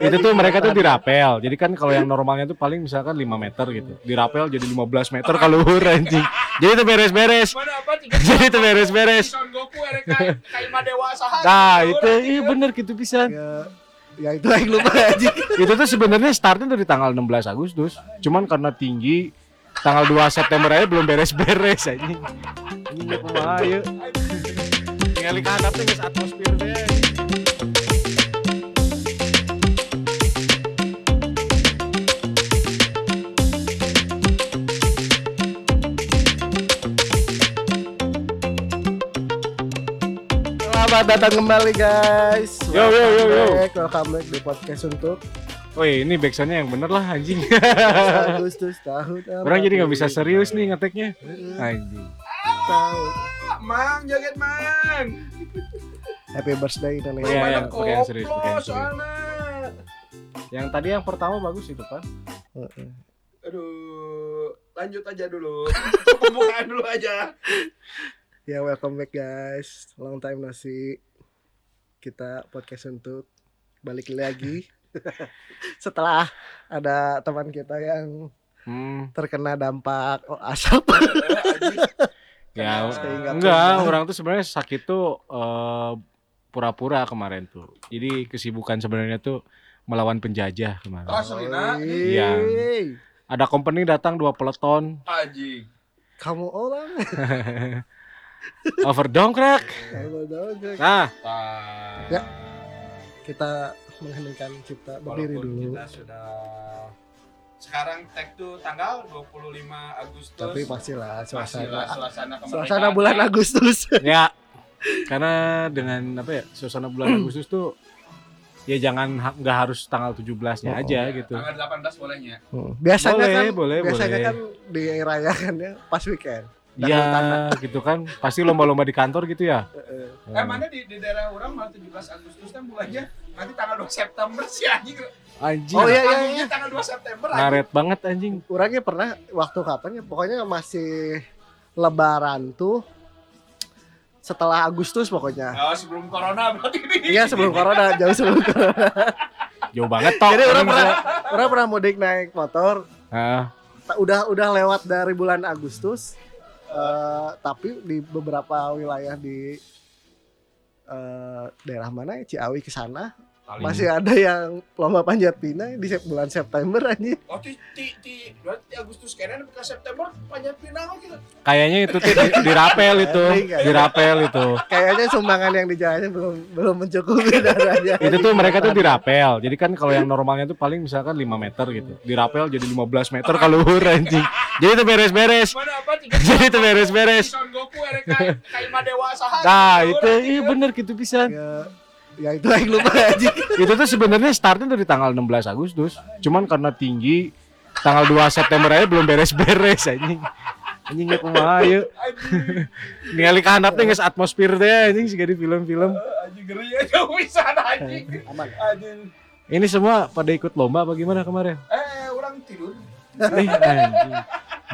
itu tuh mereka tuh dirapel. Jadi kan kalau yang normalnya tuh paling misalkan 5 meter gitu. Dirapel jadi 15 meter kalau anjing. Jadi itu beres-beres. Jadi itu beres-beres. Nah, itu iya bener gitu pisan. ya, ya itu yang lupa aja Itu tuh sebenarnya startnya dari tanggal 16 Agustus. Cuman karena tinggi tanggal 2 September aja belum beres-beres anjing. Anjing ya kumaha ieu. Ningali ka handap Selamat datang kembali guys Yo, yo, yo, yo. Welcome back, Welcome back di podcast untuk Woi, ini backsoundnya yang bener lah anjing. Agustus tahun Orang jadi nggak bisa serius nih ngeteknya. Anjing. Mang joget mang. Happy birthday Iya, Indonesia yang pakai yang serius, pakai yang serius. Yang tadi yang pertama bagus itu kan. Heeh. Aduh, lanjut aja dulu. Pembukaan dulu aja. Ya welcome back guys Long time no see Kita podcast untuk Balik lagi Setelah ada teman kita yang Hmm. terkena dampak oh, asap Ya, enggak, orang tuh sebenarnya sakit tuh eh, pura-pura kemarin tuh. Jadi kesibukan sebenarnya tuh melawan penjajah kemarin. Oh, Selina. Iya. Ada company datang dua peleton, Aji. Kamu orang overdongkrak. Kamu dong, Jack. Nah, Ya. Kita mengheningkan cipta berdiri dulu kita sudah sekarang tag tuh tanggal 25 Agustus. Tapi pastilah Pastilah suasana suasana. Suasana bulan Agustus ya karena dengan apa ya suasana bulan Agustus tuh ya jangan ha- nggak harus tanggal 17-nya Oh, aja Ya, gitu. Tanggal 18 bolehnya. Hmm. Biasanya Boleh, kan boleh, Biasanya boleh. kan dirayakannya pas weekend Iya, gitu kan. Pasti lomba-lomba di kantor gitu ya. Heeh. Eh mana di, di daerah orang malah 17 Agustus kan bulannya nanti tanggal 2 September sih anjing. Anjing. Oh, iya, iya, iya. tanggal 2 September anjing. Ngaret banget anjing. Orangnya pernah waktu kapan ya pokoknya masih lebaran tuh setelah Agustus pokoknya Oh, sebelum corona berarti ini. Iya sebelum corona jauh sebelum corona Jauh banget toh. Jadi orang pernah orang pernah mudik naik motor Ah, ta- udah udah lewat dari bulan Agustus eh, tapi di beberapa wilayah di eh, daerah mana ya? Ciawi ke sana Paling- masih ada yang lomba panjat pinang di bulan September aja Oh, ti, ti, ti, berarti Agustus keren ke September panjat pinang gitu. kayaknya itu di, dirapel itu, dirapel itu. kayaknya sumbangan yang di jalannya belum belum mencukupi dananya Itu tuh mereka tuh dirapel. Jadi kan kalau yang normalnya tuh paling misalkan 5 meter gitu. Dirapel jadi 15 meter kalau anjing. Jadi itu beres-beres. Mana apa tiga Jadi itu beres-beres. Nah, itu iya bener gitu pisan. ya, ya itu yang lupa aja Itu tuh sebenarnya startnya dari tanggal 16 Agustus. Cuman karena tinggi tanggal 2 September aja belum beres-beres anjing. Anjing ya kumaha ieu. Ningali ka handap teh atmosfer teh anjing siga di film-film. Anjing geri aja bisa anjing. aman Anjing. Ini semua pada ikut lomba apa gimana kemarin? Eh, orang tidur. Eh, anjing.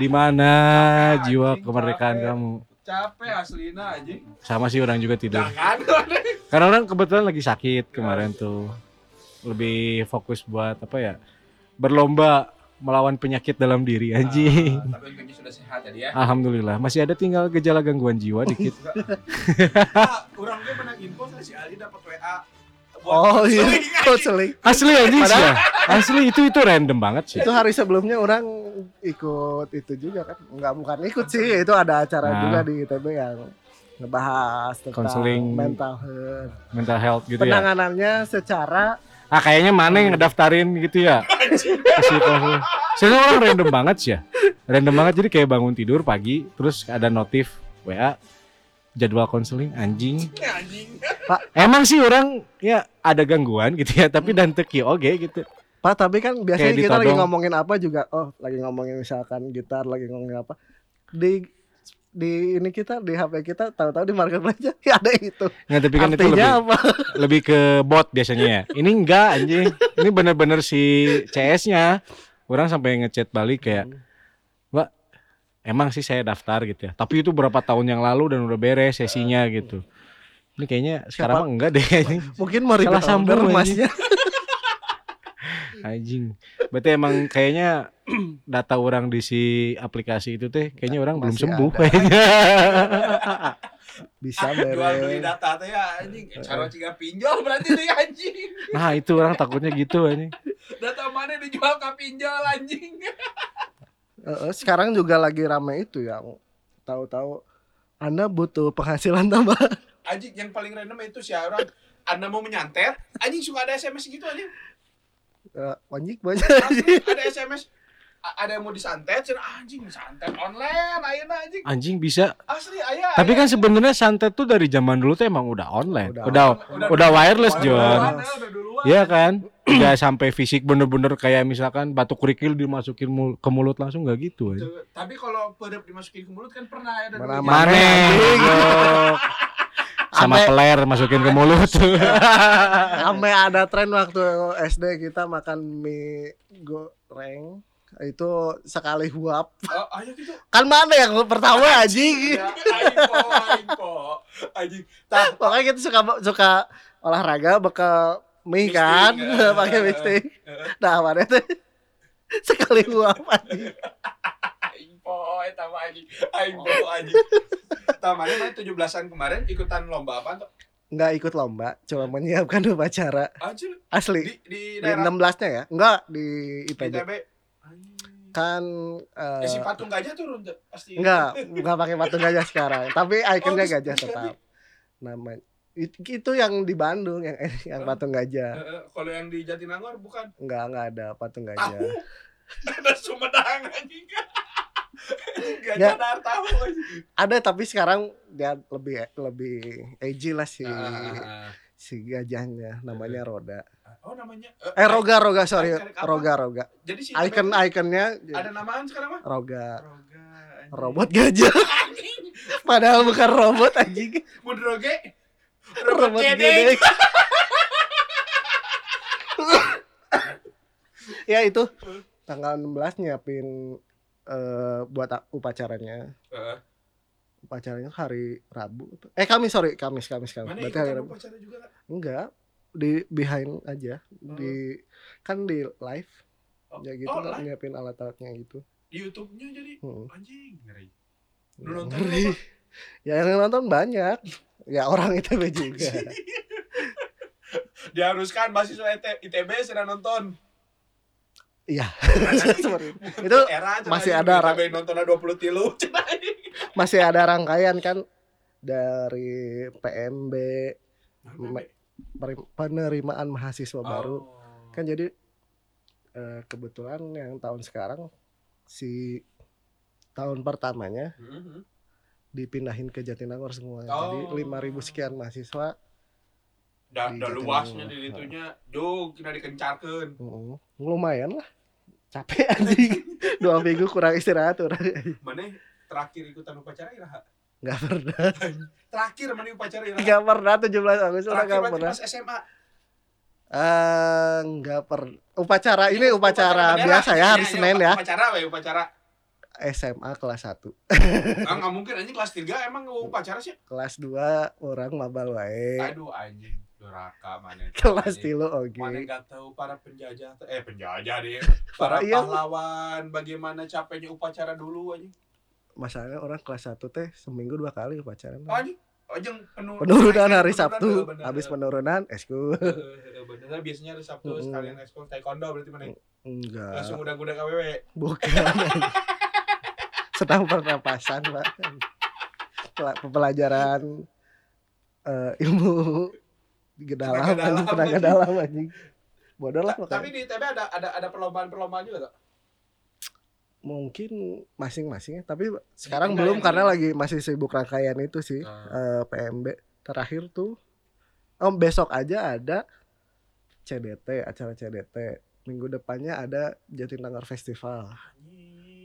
Di mana jiwa kemerdekaan kamu? Capek aslina anjing. Sama sih orang juga tidur. Jangan. Karena orang kebetulan lagi sakit kemarin tuh. Lebih fokus buat apa ya? Berlomba melawan penyakit dalam diri anjing. Ah, Tapi untungnya sudah sehat tadi ya. Alhamdulillah, masih ada tinggal gejala gangguan jiwa dikit. Ah, orang gue pernah info si Ali dapat WA. Oh iya konseling, anjing. konseling Asli anjing sih ya. Asli itu itu random banget sih. itu hari sebelumnya orang ikut itu juga kan nggak bukan ikut sih itu ada acara Nah. juga di ITB yang ngebahas tentang Konseling. mental health Mental health gitu ya. penanganannya secara Ah kayaknya mana yang ngedaftarin gitu ya. Soalnya orang random banget sih ya. Random banget jadi kayak bangun tidur pagi terus ada notif WA jadwal konseling anjing. Anjing. Emang sih orang ya ada gangguan gitu ya, tapi dan teki oke gitu. Pak tapi kan biasanya Kayak kita lagi ditodong. ngomongin apa juga oh lagi ngomongin misalkan gitar lagi ngomongin apa di di ini kita di HP kita tahu-tahu di marketplace ya ada itu Nggak tapi kan itu lebih apa lebih ke bot biasanya ya. Ini enggak anjing. Ini bener-bener si CS-nya. Orang sampai ngechat balik kayak, "Mbak, emang sih saya daftar gitu ya. Tapi itu berapa tahun yang lalu dan udah beres sesinya gitu." Ini kayaknya sekarang Siapa? mah enggak deh mungkin mau Salah sambung, masnya Anjing. Berarti emang kayaknya data orang di si aplikasi itu teh kayaknya orang belum Masih sembuh ada. kayaknya. Bisa Jual beli data teh ya anjing. Cara ciga pinjol berarti deh anjing. Nah, itu orang takutnya gitu anjing. Data mana dijual ke pinjol anjing. Sekarang juga lagi rame itu yang tahu-tahu Anda butuh penghasilan tambahan. Anjing yang paling random itu sih orang anda mau menyantet, anjing suka ada SMS gitu anjing. Eh, Anjing banyak. Asli, ada SMS A- ada yang mau disantet, cina anjing santet online, ayeuna anjing. Anjing bisa. Asli aya. Tapi kan sebenarnya santet tuh dari zaman dulu tuh emang udah online. Udah. Udah udah, wireless, Udah John. ya, udah duluan. Iya kan? Udah sampai fisik bener-bener kayak misalkan batu kerikil dimasukin mul- ke mulut langsung nggak gitu. Tuh, Tapi kalau pedep dimasukin ke mulut kan pernah ya ada Mana- mana- goblok. Sama Ame- peler masukin ke mulut. Sampai ada tren waktu SD kita makan mie goreng itu sekali huap. Oh, ayo gitu. Kan mana yang pertama anjing? Ya, po. Anjing. Tah, Pokoknya kita suka suka olahraga bekal mie kan, ya. pakai misting. Nah, mana teh sekali huap anjing. aing po eta mah anjing. Aing po anjing. Tah mana mah 17-an kemarin ikutan lomba apa tuh? Nggak ikut lomba, cuma menyiapkan upacara asli. di di Di 16-nya ya? Enggak di di. ITB. Anjing. Kan eh, Eh, si patung gajah turun tuh pasti. enggak, enggak pakai patung gajah sekarang, tapi ikonnya Oh, gajah tetap. Namanya itu, yang di Bandung yang yang Oh. patung gajah. Eh, eh, kalau yang di Jatinangor bukan Enggak, enggak ada patung tahu. gajah. Ada Sumedang anjing. Gajah Ya. dar tahu. Ada tapi sekarang dia lebih lebih edgy lah si Ah, ah. si gajahnya namanya Roda. Oh namanya Eh Roga Roga sorry? Roga Roga. Jadi si Icon ikonnya ada namaan sekarang mah? Roga. Roga. anjing. Robot gajah. Padahal bukan robot anjing. Mun Roge. Robot Robot gede. gede. ya itu tanggal 16 nyiapin eh, buat upacaranya. Heeh. Upacaranya hari Rabu. Eh Kamis sorry, Kamis Kamis Kamis. Mana Berarti hari Rabu. upacara juga nggak? Enggak, di behind aja. Di kan di live. Oh, Ya gitu oh, kan nyiapin alat-alatnya gitu. Di YouTube-nya jadi Hmm. anjing ngeri. Nonton Ngeri. Ya yang nonton banyak. Ya orang ITB juga. Diharuskan mahasiswa IT- ITB sedang nonton. Iya. Itu. Era masih anjing, ada ITB nontonnya 20 tilu. masih ada rangkaian kan dari PMB penerimaan mahasiswa baru. Oh. Kan jadi eh, kebetulan yang tahun sekarang si tahun pertamanya Mhm. Dipindahin ke Jatinangor semua. Oh. Jadi 5000 sekian mahasiswa. Da, Di da luasnya di itunya, jauh kita dikencarkan. Heeh. Lumayan lah. Capek anjing. Dua minggu kurang istirahat orang. Mana terakhir ikutan upacara iraha? Nggak pernah. Terakhir mana upacara iraha? Nggak pernah 17 Agustus Terakhir berarti pernah. pas SMA. Eh, nggak per upacara ini upacara, bendera. biasa ya hari Iya, iya, Senin ya Upacara we upacara. SMA kelas 1 Ah, nggak mungkin anjing kelas 3 emang upacara sih. kelas 2 orang mabal wae. Aduh anjing duraka mana. kelas tilu oke. Mana nggak tahu para penjajah eh penjajah deh. Para Iya. pahlawan bagaimana capeknya upacara dulu anjing. masalahnya orang kelas 1 teh seminggu dua kali upacara Oh, anjing anjing penur- penurunan hari Sabtu bener, habis penurunan eskul bener biasanya hari Sabtu sekalian ekskul taekwondo berarti mana? Enggak. Langsung udah-udah KWW bukan sedang pernapasan pak. Pel- pelajaran eh, ilmu dalam anjing tenaga dalam anjing. Bodoh lah tapi di ITB ada ada ada perlombaan-perlombaan juga tuh mungkin masing-masing ya tapi sekarang enggak belum karena ini. lagi masih sibuk rangkaian itu sih Ah. eh, PMB terakhir tuh oh besok aja ada CDT acara CDT minggu depannya ada Jatinangor Festival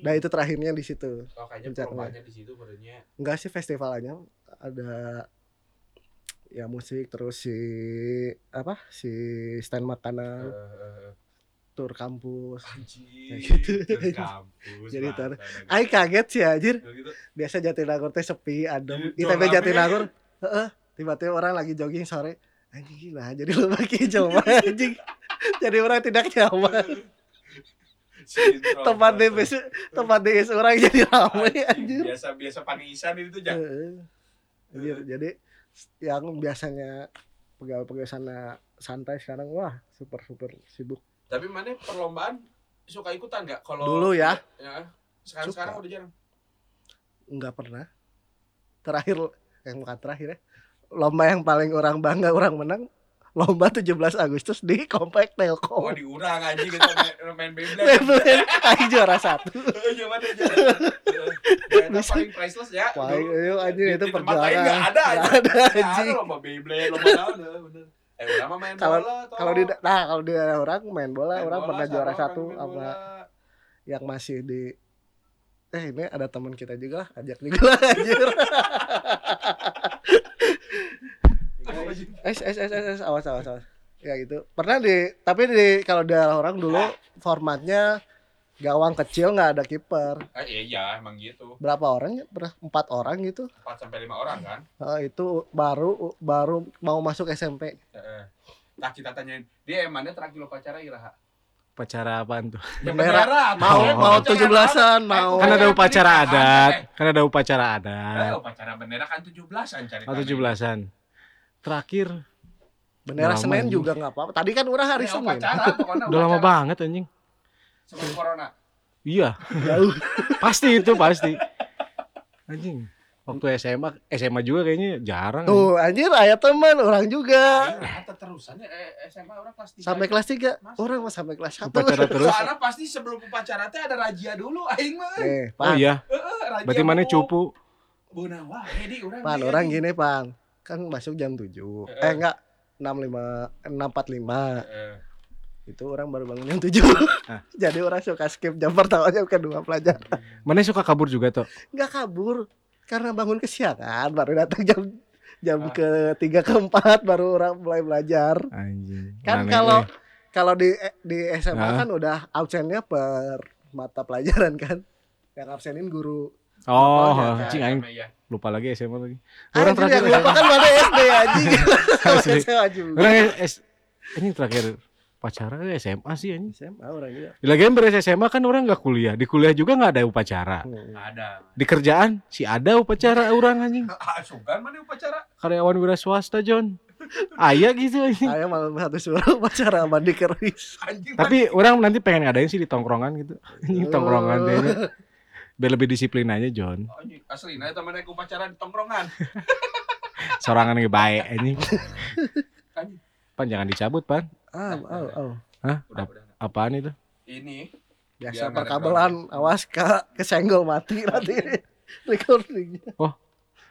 nah itu terakhirnya di situ. Oh, kayaknya di situ barunya enggak sih festivalnya ada ya musik terus si apa si stand makanan eh, tur kampus. Anjing Kayak gitu. kampus Jadi bangsa, tar- dan- Ay kaget sih anjir. Gitu. biasa Jatinangor teh sepi adem. Iya, ITB rame. Jatinangor heeh. Tiba-tiba orang lagi jogging sore. Anjing nah jadi lu pakai anjing. Jadi orang tidak nyaman tempat bis tempat bis orang jadi ramai anjir Biasa biasa panisan itu jangan. Heeh. Anjir, jadi yang biasanya pegawai-pegawai sana santai sekarang wah super super sibuk Tapi mana perlombaan suka ikutan nggak? Kalau Dulu ya. Ya. Sekarang sekarang Suka. udah jarang. nggak pernah terakhir yang bukan terakhir ya lomba yang paling orang bangga orang menang lomba 17 Agustus di Komplek Oh Telkom diurang aja gitu main, main Beyblade. Beyblade, Aing juara satu Gimana aja? Ternyata Bisa. paling priceless ya. Paling dulu. ayo anjing itu perjuangan nggak ada aja. ada anjing lomba Beyblade, lomba naon. Eh mah main Kalau- bola kalau di nah kalau di orang main bola Main orang bola, pernah juara orang satu bola. yang masih di eh ini ada teman kita juga ajak juga lah anjir Apa? es es es es es, awas awas awas ya gitu pernah di tapi di kalau di daerah orang dulu formatnya gawang kecil nggak ada kiper Ah, iya, iya, emang gitu. berapa orang ya empat orang gitu 4 sampai 5 orang kan. Oh, itu baru baru mau masuk SMP Heeh. Nah kita tanyain, dia emangnya terakhir lo pacara Iraha? Upacara apaan tuh? Bendera. bendera. mau Eh, mau tujuh belasan mau Oh, Kan ada upacara adat, Eh, kan ada upacara Eh, adat. upacara bendera kan 17-an cari. Oh, 17-an. Terakhir bendera Lama, Senin juga nggak apa-apa tadi kan urang hari Senin pokoknya udah lama banget anjing. Sebelum corona. Iya, jauh pasti itu pasti. Anjing. Waktu SMA, SMA juga kayaknya jarang. tuh anjir ayah teman orang juga Iraha terusannya eh, SMA orang kelas 3. sampai kelas 3 Masa? orang mah sampai kelas 1 Upacara terus. Soalnya pasti sebelum upacara teh ada razia dulu aing mah. eh Oh iya, Heeh, razia. berarti mana cupu? Beunah wah, Edi urang. pan orang gini pan kan masuk jam 7 Eh. eh enggak 65 645 Heeh. itu orang baru bangun jam 7 Ah. jadi orang suka skip jam pertama jam kedua pelajar Mana suka kabur juga tuh? nggak kabur karena bangun kesiangan baru datang jam jam Ah. ketiga keempat baru orang mulai belajar Anjing. kan kalau eh. kalau di di SMA Ah. kan udah absennya per mata pelajaran kan yang absenin guru Oh, anjing Ya, aing. Lupa lagi SMA lagi. Orang Orang terakhir yang lupa kan mana SD anjing. SMA juga Orang S ini terakhir pacaran SMA sih anjing. SMA orang juga Di lagian beres SMA kan orang nggak kuliah. Di kuliah juga nggak ada upacara. Hmm. Ada. Di kerjaan si ada upacara orang anjing. Ah, sugan mana upacara? Karyawan wira swasta John. Ayah gitu anjing. saya malam satu suruh pacara mandi keris Anjing. Tapi orang nanti pengen ngadain sih di tongkrongan gitu. Anjing tongkrongan Oh. deh. Biar lebih disiplin aja John. Anjing, asli nah teman aku upacara di tongkrongan. Sorangan yang baik anjing. Anjing. Pan jangan dicabut pan. ah oh, oh. Udah, udah. Apaan itu? Ini biasa perkabelan awas kak kesenggol mati nanti recordingnya Oh.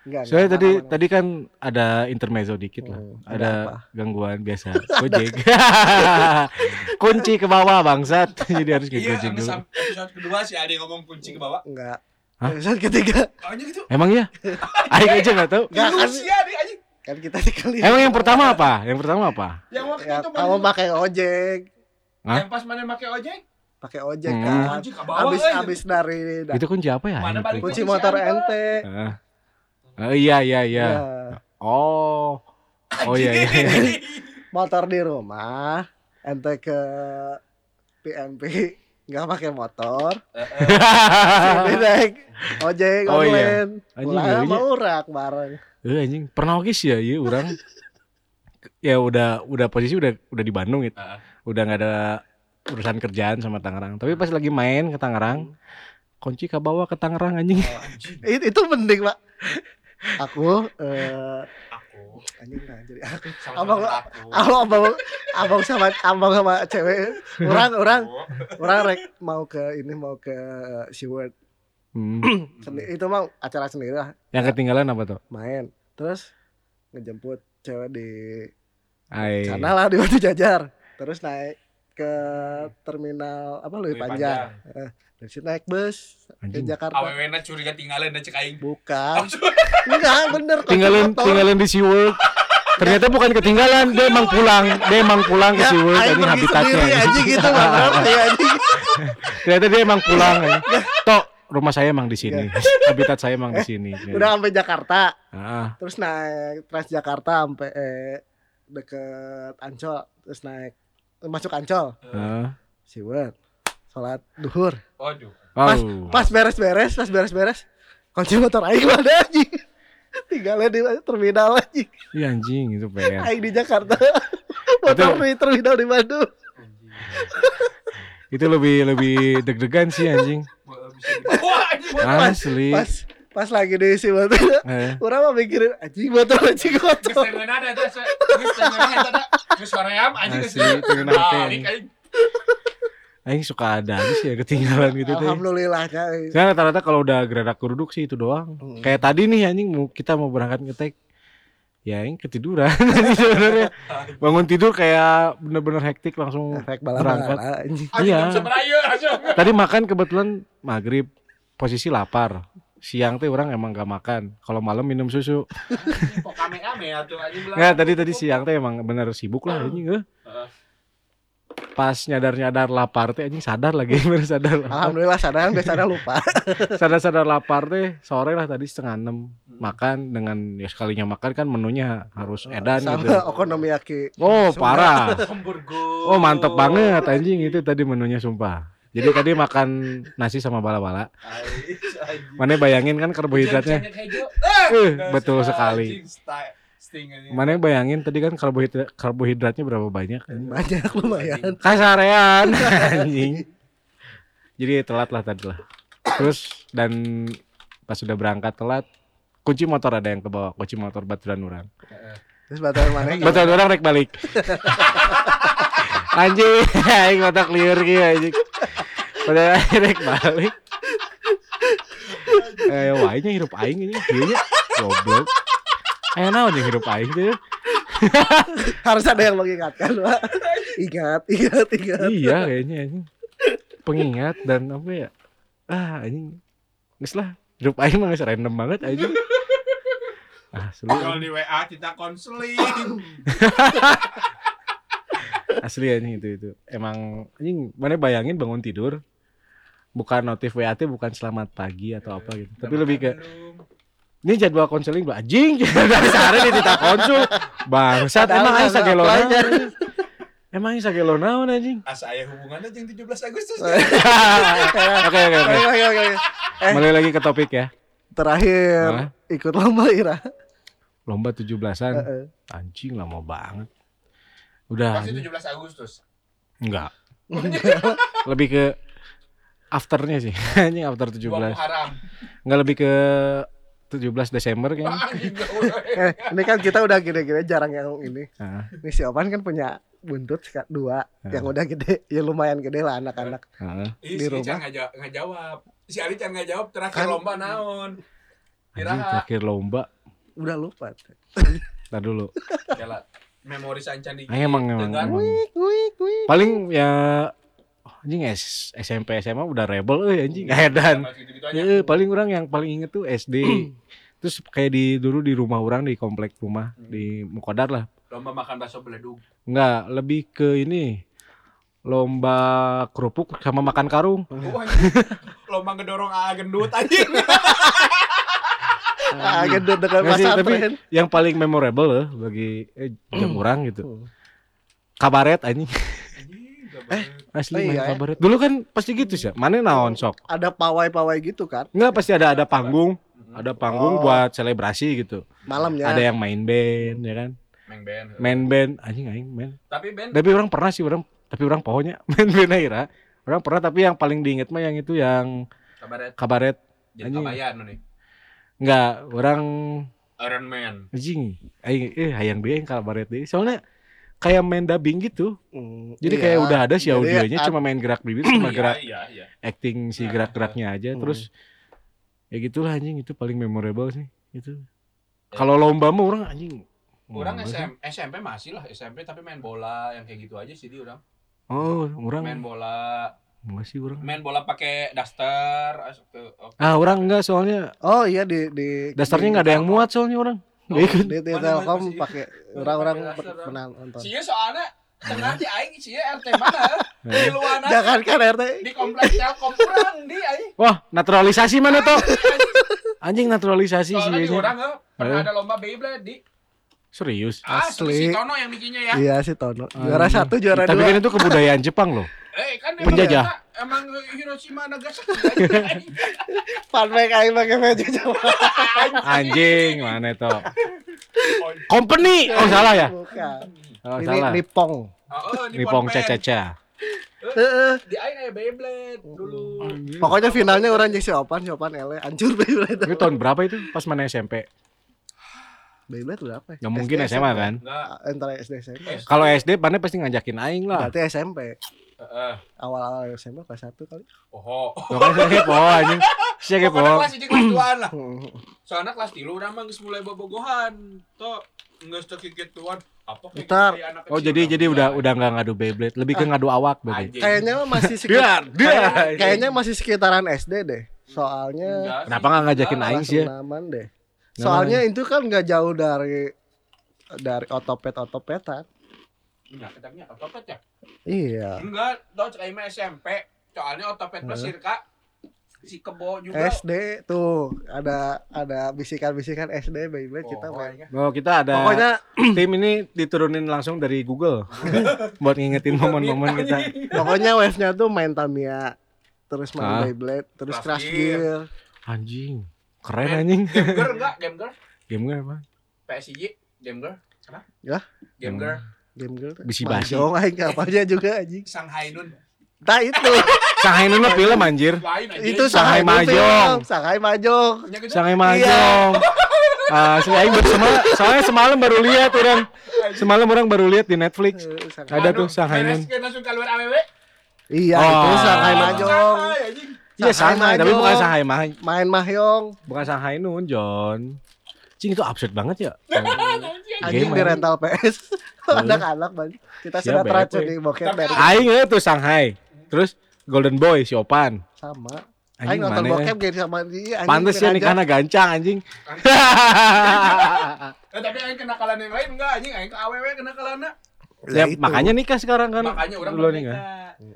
Enggak, Soalnya enggak, tadi aman, aman. tadi kan ada intermezzo dikit lah. Hmm, ada ada apa? gangguan biasa. Gojek. kunci ke bawah bangsat. Jadi harus kayak iya, dulu. episode kedua si Ade ngomong kunci ke bawah. enggak Hah? episode ketiga Anjing itu. Emang ya? Aing aja nggak tahu. Enggak, kan- kan kita sekali Emang yang pertama apa? Yang pertama apa? Yang waktu ya, itu kamu mana- pakai ojek Hah? yang pas mana pakai ojek? pakai ojek Hmm. kan Anjing ke bawah. abis eh. abis dari da- Itu kunci apa ya? Mana kunci kunci motor ente. Oh, iya iya iya. Ya, Oh. Oh iya iya. iya. Anjing. motor di rumah ente ke PMP nggak pakai motor jadi naik ojek Oh, iya. online Anjing, pulang iya, sama iya. urak bareng Eh anjing, pernah oke sih ya, iya orang ya udah udah posisi udah udah di Bandung gitu. Ah. Udah nggak ada urusan kerjaan sama Tangerang. Tapi pas lagi main ke Tangerang, kunci ke bawah ke Tangerang anjing. Oh, anjing. It- itu penting pak aku eh Aku. anjing nah jadi aku. Sama Abang- aku. abang abang sama abang sama cewek. Orang orang Aku. orang rek mau ke ini mau ke SeaWorld. Hmm. Itu mah acara sendiri lah. Yang ketinggalan apa tuh? main. Terus ngejemput cewek di sana lah di Batu Jajar. Terus naik ke terminal apa lebih Lebih panjang, Eh, dari situ naik bus ke. Jakarta Awewena curiga tinggalin dan cek aing. bukan enggak bener Tinggalin motor. tinggalin di SeaWorld. Ternyata bukan ketinggalan, dia emang pulang. Dia emang pulang ke ya, SeaWorld pergi habitatnya. sendiri aja gitu anjing Ternyata dia emang pulang. anjing. Tok, rumah saya emang di sini. Habitat saya emang di sini. udah sampai Jakarta Ah, terus naik Transjakarta sampai eh, deket Ancol terus naik masuk Ancol Heeh. siwet sholat duhur Waduh. Pas- pas beres-beres pas beres-beres kunci motor aing mana anjing tinggalnya di terminal anjing Iya anjing itu PR. aing di Jakarta motor di terminal di Bandung Itu lebih lebih deg-degan sih anjing. Wah, anjing. Asli. pas pas lagi di si motor Eh, orang mah mikirin anjing motor anjing Geus motor tengeun ada. Geus tengeun eta da. Geus hoream anjing geus. Asli, aing suka ada aja sih ya ketinggalan gitu teh. alhamdulillahnya Saya rata-rata kalau udah geradak kuruduk sih itu doang. Hmm. Kayak tadi nih anjing mau kita mau berangkat ngetek. Ya aing ketiduran sebenarnya. Bangun tidur kayak bener-bener hektik langsung efek berangkat. Iya. Tadi makan kebetulan maghrib posisi lapar. Siang teh orang emang gak makan. Kalau malam minum susu. Kok kame-kame atuh anjing bilang. Nggak tadi tadi siang teh emang bener sibuk lah anjing. Eh. Pas nyadar-nyadar lapar teh anjing sadar lagi bener sadar. lapar. alhamdulillah sadar biasanya lupa Sadar-sadar lapar teh sore lah tadi setengah enam makan dengan ya sekalinya makan kan menunya harus edan sama gitu. okonomiyaki Oh parah. Oh mantep banget anjing itu tadi menunya sumpah. Jadi tadi makan nasi sama bala-bala. Ais, anjing. Mana bayangin kan karbohidratnya. Eh, Gas betul sekali. Mana bayangin tadi kan karbohidrat karbohidratnya berapa banyak? banyak lumayan. Kasarean anjing. Jadi telat lah tadi lah. Terus dan pas sudah berangkat telat kunci motor ada yang ke bawah kunci motor baturan orang. Terus batasan mana baturan orang rek balik. Anjing aing otak liur gitu anjing. Baturan rek balik. Eh wainya hirup aing ini nya. Goblok Ayo naon yang hirup aing teh? Harus ada yang mengingatkan Pak. ingat ingat ingat. Iya kayaknya anjing. Pengingat dan apa ya? Ah anjing. Geus lah hirup aing mah random banget anjing. Ah Kalau asli di WA kita konseling. asli anjing itu itu. Emang anjing mana bayangin bangun tidur bukan notif WA bukan selamat pagi atau apa gitu. Tapi lebih ke ini jadwal konseling Mbak anjing dari sehari di tita konsul bangsat emang naon anjing? emang aing sagelo naon anjing Asa aya hubungannya jeung 17 Agustus. oke oke oke oke. Eh. Balik lagi ke topik ya terakhir ikut lomba Ira lomba 17-an Heeh. anjing lama banget udah Pasti anjing. 17 Agustus. enggak lebih ke afternya sih anjing after 17 Dua Muharram. enggak lebih ke 17 Desember kayaknya boleh. eh ini kan kita udah gede-gede jarang yang ini Heeh, nih si Opan kan punya buntut dua Heeh. yang udah gede ya lumayan gede lah anak-anak heeh. Ih, Di si rumah. Ican nggak jawab, nggak jawab. Si Ali Can nggak jawab terakhir Kan- lomba naon. Kiraha. terakhir lomba udah lupa Ntar dulu. Memori sancan di. Ah, emang, emang, Dengan- emang. wik wik wik paling ya anjing S, SMP SMA udah rebel euy anjing edan Gitu-gitu aja. Eh, paling orang yang paling inget tuh SD terus kayak di dulu di rumah orang di komplek rumah di Mukodar lah Lomba makan bakso beledug. Enggak, lebih ke ini lomba kerupuk sama makan karung. Oh. Lomba ngedorong AA gendut anjing. ah gendut dengan Nggak sih, tapi yang paling memorable loh bagi eh, jam orang gitu. Kabaret anjing. Anjing, Eh. Asli Oh, main iya, ya. kabaret. Dulu kan pasti gitu sih. Mana naon sok? ada pawai-pawai gitu kan Enggak pasti ada ada panggung, ada panggung Oh. buat selebrasi gitu. malamnya Ada yang main band ya kan. Main band. Main band anjing aing main. Tapi band Tapi orang pernah sih orang tapi orang pohonnya main band akhirnya. Orang pernah tapi yang paling diinget mah yang itu yang kabaret kabaret. jadi Anjing. kabayan nih. Enggak, orang Iron Man. anjing aing eh hayang yang kabaret deui soalnya kayak main dubbing gitu Hmm, jadi iya. kayak udah ada si Jadi, audionya cuma main gerak bibir sama Iya, gerak iya, iya. acting si Nah, gerak-geraknya aja Hmm. terus ya gitulah anjing itu paling memorable sih itu Ya. kalau lomba mah orang anjing Orang sih. SM, SMP masih lah SMP tapi main bola yang kayak gitu aja sih dia orang. oh Main orang bola, enggak sih orang main bola pakai daster. Oh, ah orang enggak soalnya oh iya di di dasarnya nggak ada yang muat soalnya orang. Di, di Telkom pakai orang-orang pernah nonton Sia soalnya tengah di aing sia RT mana? Di luar jangan kan RT di komplek Telkom kurang di aing. wah naturalisasi mana tuh anjing naturalisasi sih Soalnya di biasanya. orang eh, pernah ada lomba Beyblade di Serius. Ah, Asli. si Tono yang bikinnya ya. Iya si Tono. Juara satu, juara Tapi dua. kan itu kebudayaan Jepang loh. Eh, kan emang kita- Emang Hiroshima Nagasaki aja. Funback aing pakai baju Jawa. Anjing, mana itu? Company. Oh, salah ya? Bukan. Oh, Ini salah. Nippon. Oh, Nippon Caca-Caca. Heeh. Di aing aya Beyblade dulu. Pokoknya finalnya orang jeung si Opan, si Opan ele hancur Beyblade. Itu tahun berapa itu? Pas mana SMP? Beyblade berapa ya? Gak mungkin SMA kan? Enggak. Antara SD SMP. Kalau SD, mana pasti ngajakin aing lah. Berarti SMP. Heeh. Awal-awal SMP kelas 1 kali. Oh. Kan saya kepo anjing. Saya kepo. Kelas ini kelas lah. Hmm. Soalnya kelas tilu urang mah geus mulai bobogohan. Tuh geus teu kikituan. Apa Ntar. Oh kecil jadi jadi udah udah nggak ngadu Beyblade, lebih ke ngadu awak berarti. Kayaknya masih sekitar kayaknya masih sekitaran SD deh. Soalnya. Kenapa nggak ngajakin aing sih ya? deh. Nggak Soalnya itu kan nggak jauh dari dari otopet otopetan. Enggak, ketangnya otopet ya? Iya. Enggak, tuh cek mah SMP. Soalnya otopet mah Heeh. sirka si kebo juga. SD tuh ada ada bisikan-bisikan SD kita Oh, main. iya. Oh kita ada Pokoknya tim ini diturunin langsung dari Google buat ngingetin momen-momen kita. pokoknya wave-nya tuh main Tamiya, terus main Ah. Beyblade, terus Crash Gear. Anjing, keren anjing. Game Girl enggak? Game Girl? Game gue apa? PSIJ? Game Girl? Apa? Ya? Game Girl? Game Girl. tuh. Bisi-basi. Mahjong aing apanya juga anjing. Shanghai Nun. Tah itu. Shanghai Nuna film anjir. Itu Shanghai Mahjong. Shanghai Mahjong. Shanghai Mahjong. Ah, si aing baru sema- soalnya semalam baru lihat orang. Semalam orang baru lihat di Netflix. Eh, Ada tuh Shanghai Nun. Iya, Oh. itu Shanghai Mahjong. Iya Shanghai, tapi bukan Shanghai Mahjong. Main Mahjong. Bukan Shanghai Nun, John. Cing itu absurd banget ya. Anjing di rental PS. Anak-anak banyak. Kita sudah teracun Beb. di bokep dari Aing itu Shanghai. Terus Golden Boy si Opan. sama. Anjing Aing nonton ya? bokep gini sama dia. anjing Pantes ya ngajak. nikahnya gancang anjing. Eh, tapi aing kenakalan yang lain enggak anjing aing ke AWW kenakalanna. ya, Lah itu. makanya nikah sekarang kan. Makanya orang Dulu merdeka. nikah.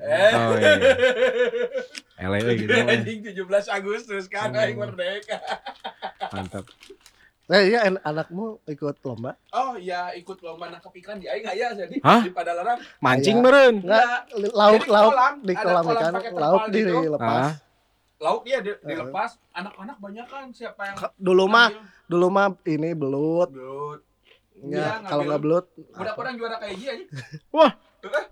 Eh. Oh iya. Ele gitu. Anjing 17 Agustus kan aing merdeka. Mantap. Nah, iya an- anakmu ikut lomba? Oh iya ikut lomba nangkep ikan di aing aya jadi Hah? di Padalarang. Mancing Iya. meren. Enggak, li- lauk Jadi lauk kolam, di kolam kolam ikan, lauk di gitu. lepas. Ah, Lauk iya di, Eh. dilepas, anak-anak banyak kan siapa yang Dulu mah dulu mah ini belut. Belut. Ya, Iya, kalau nggak belut Udah orang juara kayak gini aja. Wah. Heeh.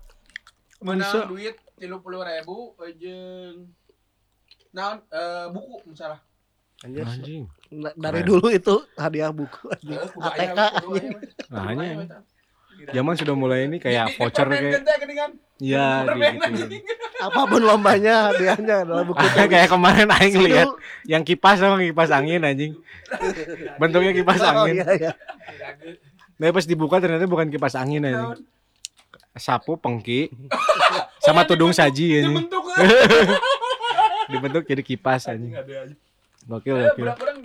Menang Bisa. duit tiga puluh ribu jeung naon eh, buku misalnya. Anjir. Anjing. Na- Dari Keren. dulu itu hadiah buku anjing. Eh, ATK anjing. Nah, eta. Zaman sudah mulai ini kayak voucher kayak geningan. Iya, gitu. anjing. Apa pun lombanya hadiahnya adalah buku. kayak kemarin aing lihat yang kipas sama kipas angin anjing. Bentuknya kipas Oh, angin. iya, iya. Nah, pas dibuka ternyata bukan kipas angin anjing. Sapu pengki sama tudung saji anjing. Dibentuk kan. Dibentuk jadi kipas Anjing anjing. ada. Gokil gokil. budak-budak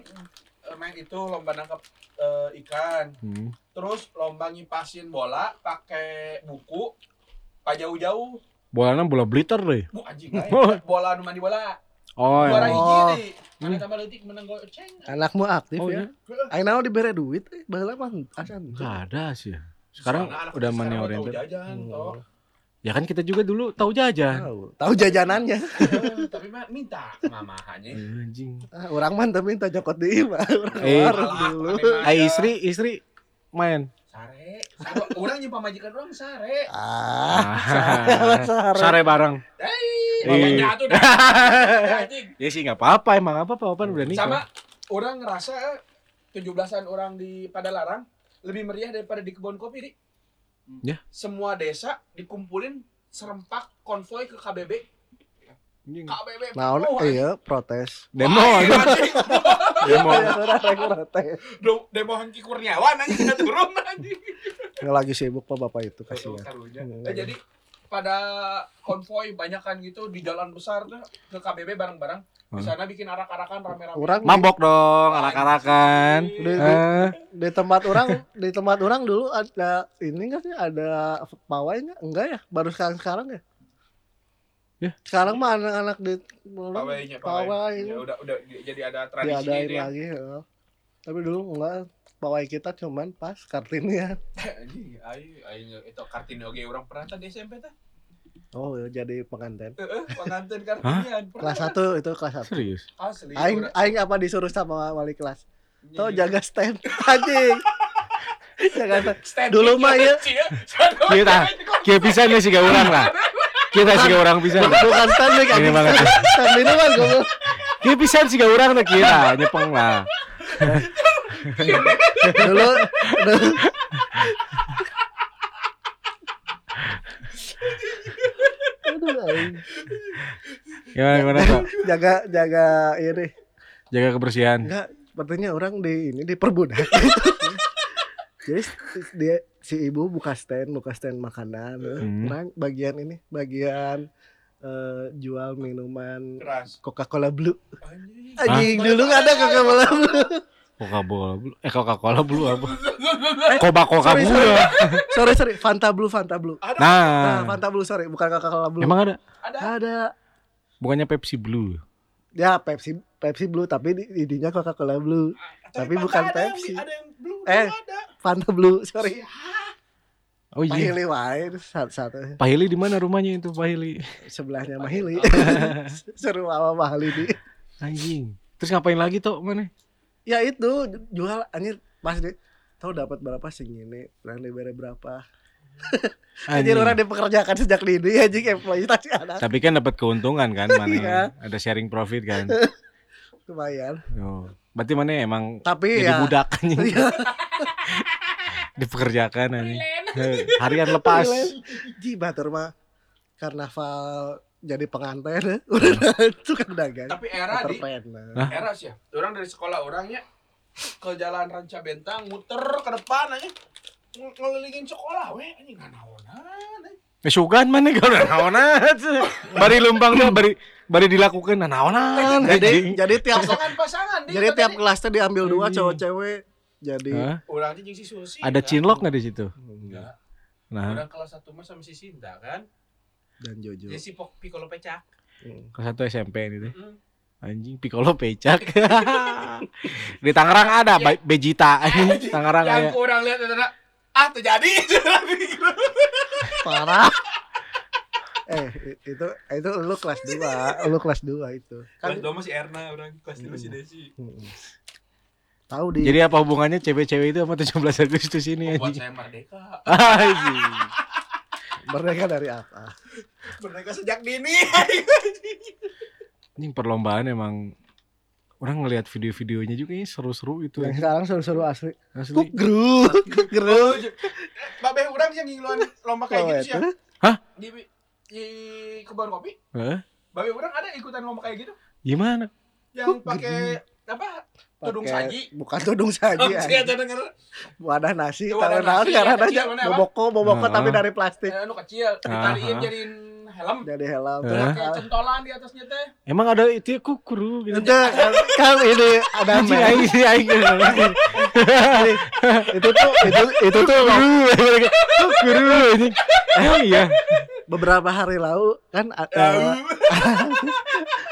eh, main itu lomba nangkap eh, ikan. Hmm. Terus lomba ngipasin bola pakai buku pak jauh-jauh. Bolanya bola blitter deh. Bu anjing bola nu mandi bola. Oh, Juara hiji Oh. Mana tambah leutik menang goceng. Anakmu aktif Oh, ya. iya. Aing naon dibere duit eh baheula mah asan. Nggak ada sih. ya. Sekarang udah money oriented. jajan, toh. Ya kan kita juga dulu tahu jajan. Tahu, tahu jajanannya. Eh, Tapi mah minta ke mamahannya. Eh, Anjing. Ah, orang mah tapi minta jokot di mah. Orang Eh, Alah, dulu. aneh Eh istri istri main. Sare. Sare. Orang nyimpan majikan orang sare. Ah, Ah, sare. Sare bareng. Hei, Eh. mamanya tuh dah. Anjing. Ya sih nggak apa-apa emang apa apa Opan udah nikah. Sama orang ngerasa 17-an orang di Padalarang lebih meriah daripada di kebun kopi, Dik. Ya. Semua desa dikumpulin serempak konvoy ke KBB. KBB. Naon penuh, iya protes. Demo Wah. Demo. Orang rek protes. Do- Demo Hengki Kurniawan anjing kita turun anjing. Nggak lagi sibuk pak bapak itu kasihan. Hmm. Eh, jadi pada konvoy banyak kan gitu di jalan besar tuh ke KBB bareng-bareng. Di sana bikin arak-arakan rame-rame. Orang Mabok dong, arak-arakan. Di, di, Eh, di tempat orang di tempat orang dulu ada ini enggak sih ada pawai enggak? Enggak ya? Baru sekarang sekarang ya? Ya. Sekarang mah anak-anak di Pawainya, pawai Ya, udah udah jadi ada tradisi gitu ya. lagi ya. Tapi dulu enggak pawai kita cuman pas kartinnya Anjing, ayo ayo itu kartini oge orang pernah tadi SMP teh. Oh jadi pengantin Heeh, pengantin kartinian. kelas satu itu kelas satu Serius? Asli. aing aing apa disuruh sama wali kelas tuh Iya. jaga stand anjing jaga stand Stand Dulu mah ya. Kita, mah kia pisan nih sih orang lah. Kita sih orang pisan. bukan stand mic Ini anjing banget. stand, stand minuman goblok Kia pisan sih orang lah kira nyepeng lah. dulu dulu Aduh, aing. Gimana gimana Pak? jaga jaga ini Jaga kebersihan. enggak sepertinya orang di ini diperbudak jadi dia si ibu buka stand buka stand makanan Hmm. orang bagian ini bagian eh, jual minuman keras. Coca Cola Blue Anjing. dulu nggak ada Coca Cola Blue Coca-Cola Blue. Eh Coca-Cola Blue apa? Coba Coca sorry, Blue. sorry. sorry sorry Fanta Blue Fanta Blue Ada. nah Nah, Fanta Blue sorry bukan Coca Cola Blue emang ada? Ada. ada Bukannya Pepsi Blue. ya Pepsi Pepsi Blue tapi di, intinya Coca Cola Blue Tapi Fanta bukan ada yang- Pepsi. Ada yang blue. Eh. ada. Fanta Blue sorry Oh iya. Pahili wae satu satu Pak Hili di mana rumahnya itu Pak Hili? sebelahnya Mahili seru sama Mahili di Anjing. Terus ngapain lagi toh mana? Ya itu jual anjir pas deh tahu dapat berapa sih ini orang diberi berapa anjir orang dipekerjakan sejak dini anjing employee tadi anak Tapi kan dapat keuntungan kan mana? Iya. Ada sharing profit kan. lumayan Oh. Berarti mana emang tapi jadi ya budak anjing. Iya. Dipekerjakan anjing. Eh, Harian lepas. Ji batur mah karnaval jadi pengantin udah tukang dagang Tapi era di Hah? era sih ya. Orang dari sekolah orangnya ke jalan Ranca Bentang muter ke depan aja ng- ngelilingin sekolah weh anjing nganaonan eh. Mesugan mana kau naonan. Bari lembang tuh bari bari dilakukan naonan. jadi anjing. jadi tiap pasangan-pasangan di jadi tiap kelasnya diambil dua Anjing. cowok cewek jadi? Orang si Susi. Ada kan? cinlok nggak di situ? Enggak. Nah, Orang kelas 1 mah sama si Sinta kan. Dan Jojo Jadi si Pok Piccolo Pecak. Hmm. kelas satu SMP ini teh. Mm. Anjing Piccolo pecak. di Tangerang ada Be- Vegeta anjing. Tangerang Yang kurang lihat itu ah terjadi. parah eh itu itu lu kelas 2 lu kelas 2 itu kan Kelas 2 masih Erna orang, kelas 3 si Desi. Mm. tahu di Jadi apa hubungannya cewek-cewek itu sama 17 Agustus ini Membuat anjing? saya merdeka. Merdeka dari apa Merdeka sejak dini. Anjing perlombaan emang orang ngelihat video-videonya juga ini seru-seru itu. yang sekarang seru-seru asli Asli. kugru kugru Babe orang yang ngiluan lomba kayak gitu sih ya. Hah? Di di kebun kopi. Hah? Babe orang ada ikutan lomba kayak gitu. Gimana? Yang pakai apa? Tudung Pakai- saji. bukan tudung saji Oh, denger wadah nasi tahu nasi, yang aja boboko boboko tapi dari plastik eh, anu kecil, ditariin Aha. jadiin helm. jadi helm Heeh. terus Kayak centolan di atasnya teh. Emang ada itu ya kukuru gitu. itu kan, ini ada aing sih aing. itu tuh itu itu tuh Kukuru. Kukuru anjing. Eh iya. Beberapa hari lalu kan.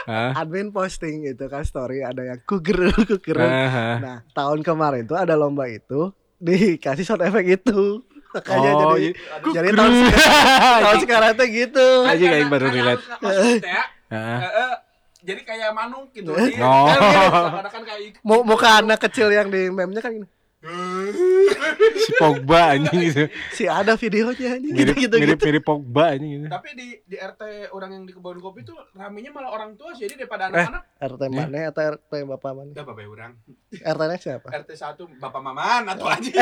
Hah? admin posting gitu kan story ada yang kugeru kugeru nah tahun kemarin tuh ada lomba itu dikasih sound effect itu makanya Oh, jadi Aduh, jadi tahun sekarang, tahun sekarang tuh gitu kan karena- aing baru relate. eh, jadi kayak manuk gitu. Dia- Oh. kan gitu, seakan-akan kayak Mu- muka anak kecil yang di meme-nya kan gini. Si Pogba anjing gitu. si ada videonya anjing Mirip gitu gitu, mirip gitu. mirip Pogba anjing gitu. Tapi di di RT orang yang di kebun kopi tuh ramenya malah orang tua sih. Jadi daripada Eh. anak-anak RT mana atau RT bapak mana udah bapak orang. RT nya siapa RT 1 bapak maman atau aja.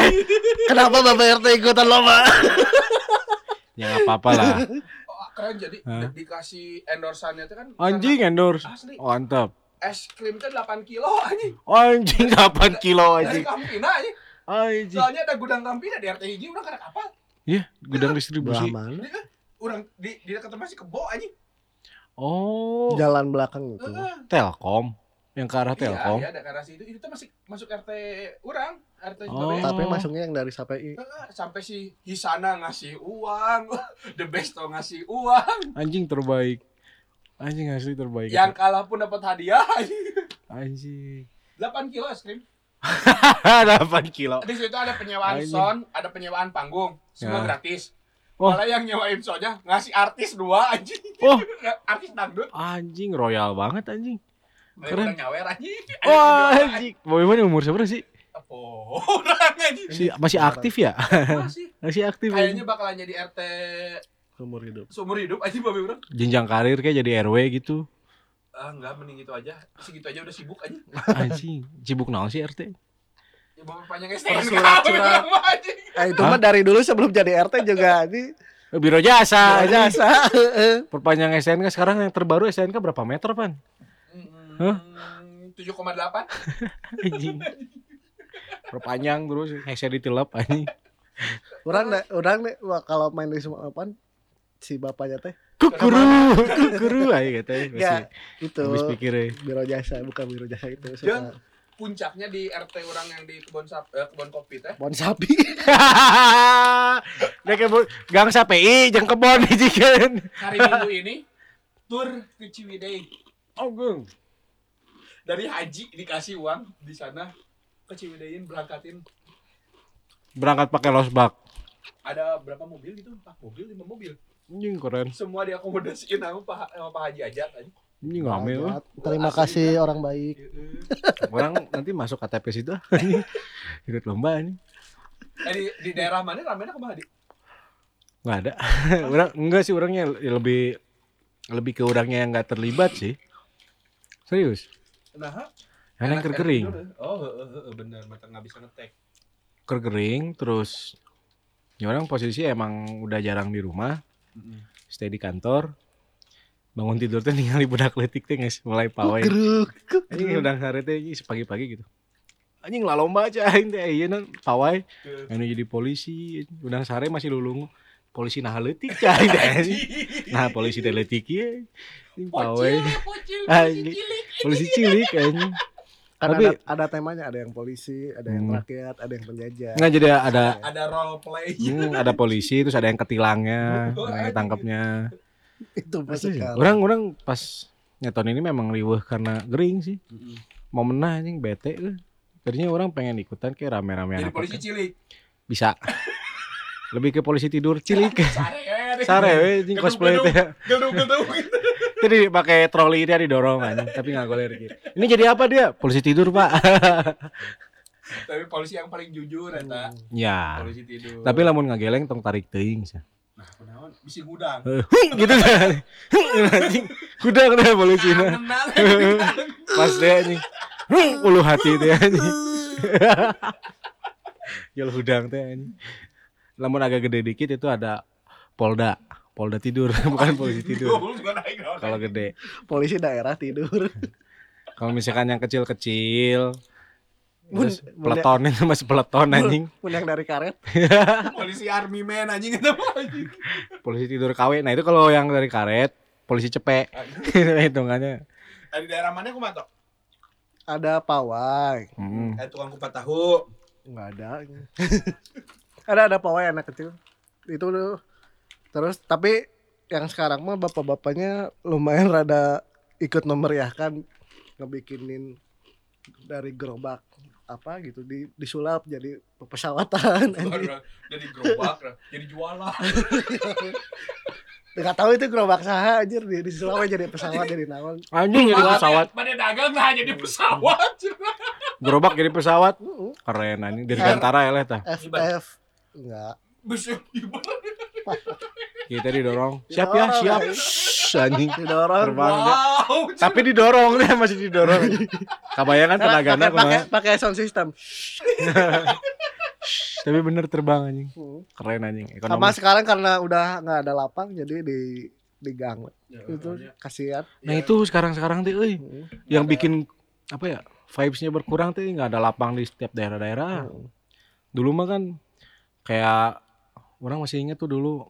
kenapa bapak RT ikutan lomba Ya nggak apa-apa lah. Oh, keren jadi Hah? dikasih endorsannya itu kan Anjing endorse. asli Mantap. Es krim tuh 8 kilo anjing Anjing 8 kilo dari anjing. Kampina anjing Anjing. soalnya ada gudang Kampina di RT hiji orang kada kapal Iya, gudang belah distribusi. mana kan orang di di dekat tempat si kebo anjing Oh, jalan belakang itu Heeh. Telkom. Yang ke arah Telkom. Iya, iya ada garasi itu. Itu tuh masih masuk RT orang, RT Oh. Babeh. tapi masuknya yang dari Heeh, sampai si Hisana ngasih uang, The Besto ngasih uang, Anjing terbaik. Anjing asli terbaik. yang kalah pun dapat hadiah. anjing. Anjing. 8 kilo es krim. 8 kilo. Di situ ada penyewaan Anjing. sound, ada penyewaan panggung, semua Ya. gratis. Oh. Malah yang nyewain soundnya ngasih artis dua anjing. Oh. artis dangdut. Anjing royal banget anjing. Keren. Keren. nyawer anjing. Wah, anjing. Boy mana umur seberapa sih? Oh, orang anjing. Si, masih aktif ya? Masih. Masih aktif. Kayaknya bakalan jadi RT Umur hidup. seumur hidup anjing babe orang. Jenjang karir kayak jadi RW gitu. Ah, enggak mending gitu aja. Segitu aja udah sibuk anjing. Anjing, sibuk naon sih RT? Ya bapak panjang STNK surat. orang mah, anjing. Eh itu mah dari dulu sebelum jadi RT juga ini Biro jasa. biro jasa. Perpanjang SNK sekarang yang terbaru SNK berapa meter, Pan? Hmm, 7,8 Anjing. Perpanjang terus, headset ditilep anjing. orang orang kalau main di semua apa si bapaknya teh Kukuru, kukuru aja katanya. ya Masih itu habis pikir ya. biro jasa bukan biro jasa itu suka puncaknya di RT orang yang di kebun sap eh, kebun kopi teh bon sapi Nek kebun gang SPI jeung kebon dijikeun. hari minggu ini tur ke Ciwidey Oh, gung. dari haji dikasih uang di sana ke Ciwideyin berangkatin Berangkat pakai losbak. ada berapa mobil gitu empat mobil lima mobil Anjing keren. semua diakomodasiin sama Pak sama Pak Haji Ajat aja Anjing rame loh. terima Asli, kasih orang baik Orang nanti masuk KTP situ. Ikut lomba nih. eh, di, di daerah mana ramenya ke mana di Enggak ada. orang enggak sih orangnya lebih lebih ke orangnya yang enggak terlibat sih. Serius. nah Yang yang kering. oh heeh, heeh, bener mata nggak bisa ngetek Kering terus ya orang posisi emang udah jarang di rumah, stay di kantor. Bangun tidur teh ningali budak letik teh guys, mulai pawai. Geruk. Anjing udah hari teh pagi-pagi gitu. Anjing lah lomba aja aing teh ieu pawai. Anu jadi polisi, udah sare masih lulung. Polisi nah cai teh. anjing. Nah, polisi teh leutik ieu. Pawai. Polisi cilik anjing. Kan Tapi- ada, ada temanya ada yang polisi ada yang Hmm. rakyat ada yang penjajah Enggak jadi ada ada role play hmm, ada polisi terus ada yang ketilangnya, yang anjing. tangkapnya. itu Asli sih. sekali. Orang orang pas nyeton ini memang riweuh karena gering sih. Mau menang anjing bete euy. Tadinya orang pengen ikutan kayak rame-rame jadi polisi cilik Bisa. Lebih ke polisi tidur cilik. sare eh, Sare we anjing cosplay teh. gedung-gedung Tadi pakai troli dia didorong anjing, tapi nggak goler gitu. Ini jadi apa dia? Polisi tidur, Pak. tapi polisi yang paling jujur eta ya. polisi tidur Tapi lamun ngageleng tong tarik teuing sih. nah kenaon bisi gudang Eh, gitu. Hung, anjing. Gudang deh polisi. Pas dia anjing. Ulu hati teh anjing. Yul hudang teh anjing. Lamun agak gede dikit itu ada Polda. Polda tidur, bukan polisi tidur. Kalau gede. polisi daerah tidur Kalau misalkan yang kecil-kecil Mun- terus mun- peleton itu masih peleton anjing. pun yang dari karet polisi army man anjing itu anjing Polisi tidur KW. Nah, itu kalau yang dari karet, polisi cepek. Hitungannya. Di daerah mana aku matok ada pawai Hmm. eh tukang kupat tahu nggak ada ada ada pawai anak kecil itu tuh terus tapi yang sekarang mah bapak-bapaknya lumayan rada ikut memeriahkan ngebikinin dari gerobak apa gitu di disulap jadi pesawatan jadi gerobak jadi jualan. Nggak tahu itu gerobak saha anjir. Di disulap jadi pesawat jadi naon. Anjing jadi pesawat. pada dagang lah jadi pesawat. Gerobak jadi pesawat. Keren anjing. Dari Gantara ya tah. FF enggak bisa ibarat Kita didorong. Siap ya, siap. anjing. Shhh, anjing. didorong Terbang wow Tapi didorong dia masih didorong. Kabayangan Karena tenagana pakai pakai sound system Tapi bener terbang anjing. Hmm. Keren anjing. sama Ekonomi. sekarang karena udah nggak ada lapang jadi di di gang itu kasihan Nah itu sekarang-sekarang tuh euy. Hmm. yang bikin apa ya vibesnya berkurang tuh nggak ada lapang di setiap daerah-daerah Hmm. dulu mah kan kayak orang masih inget tuh dulu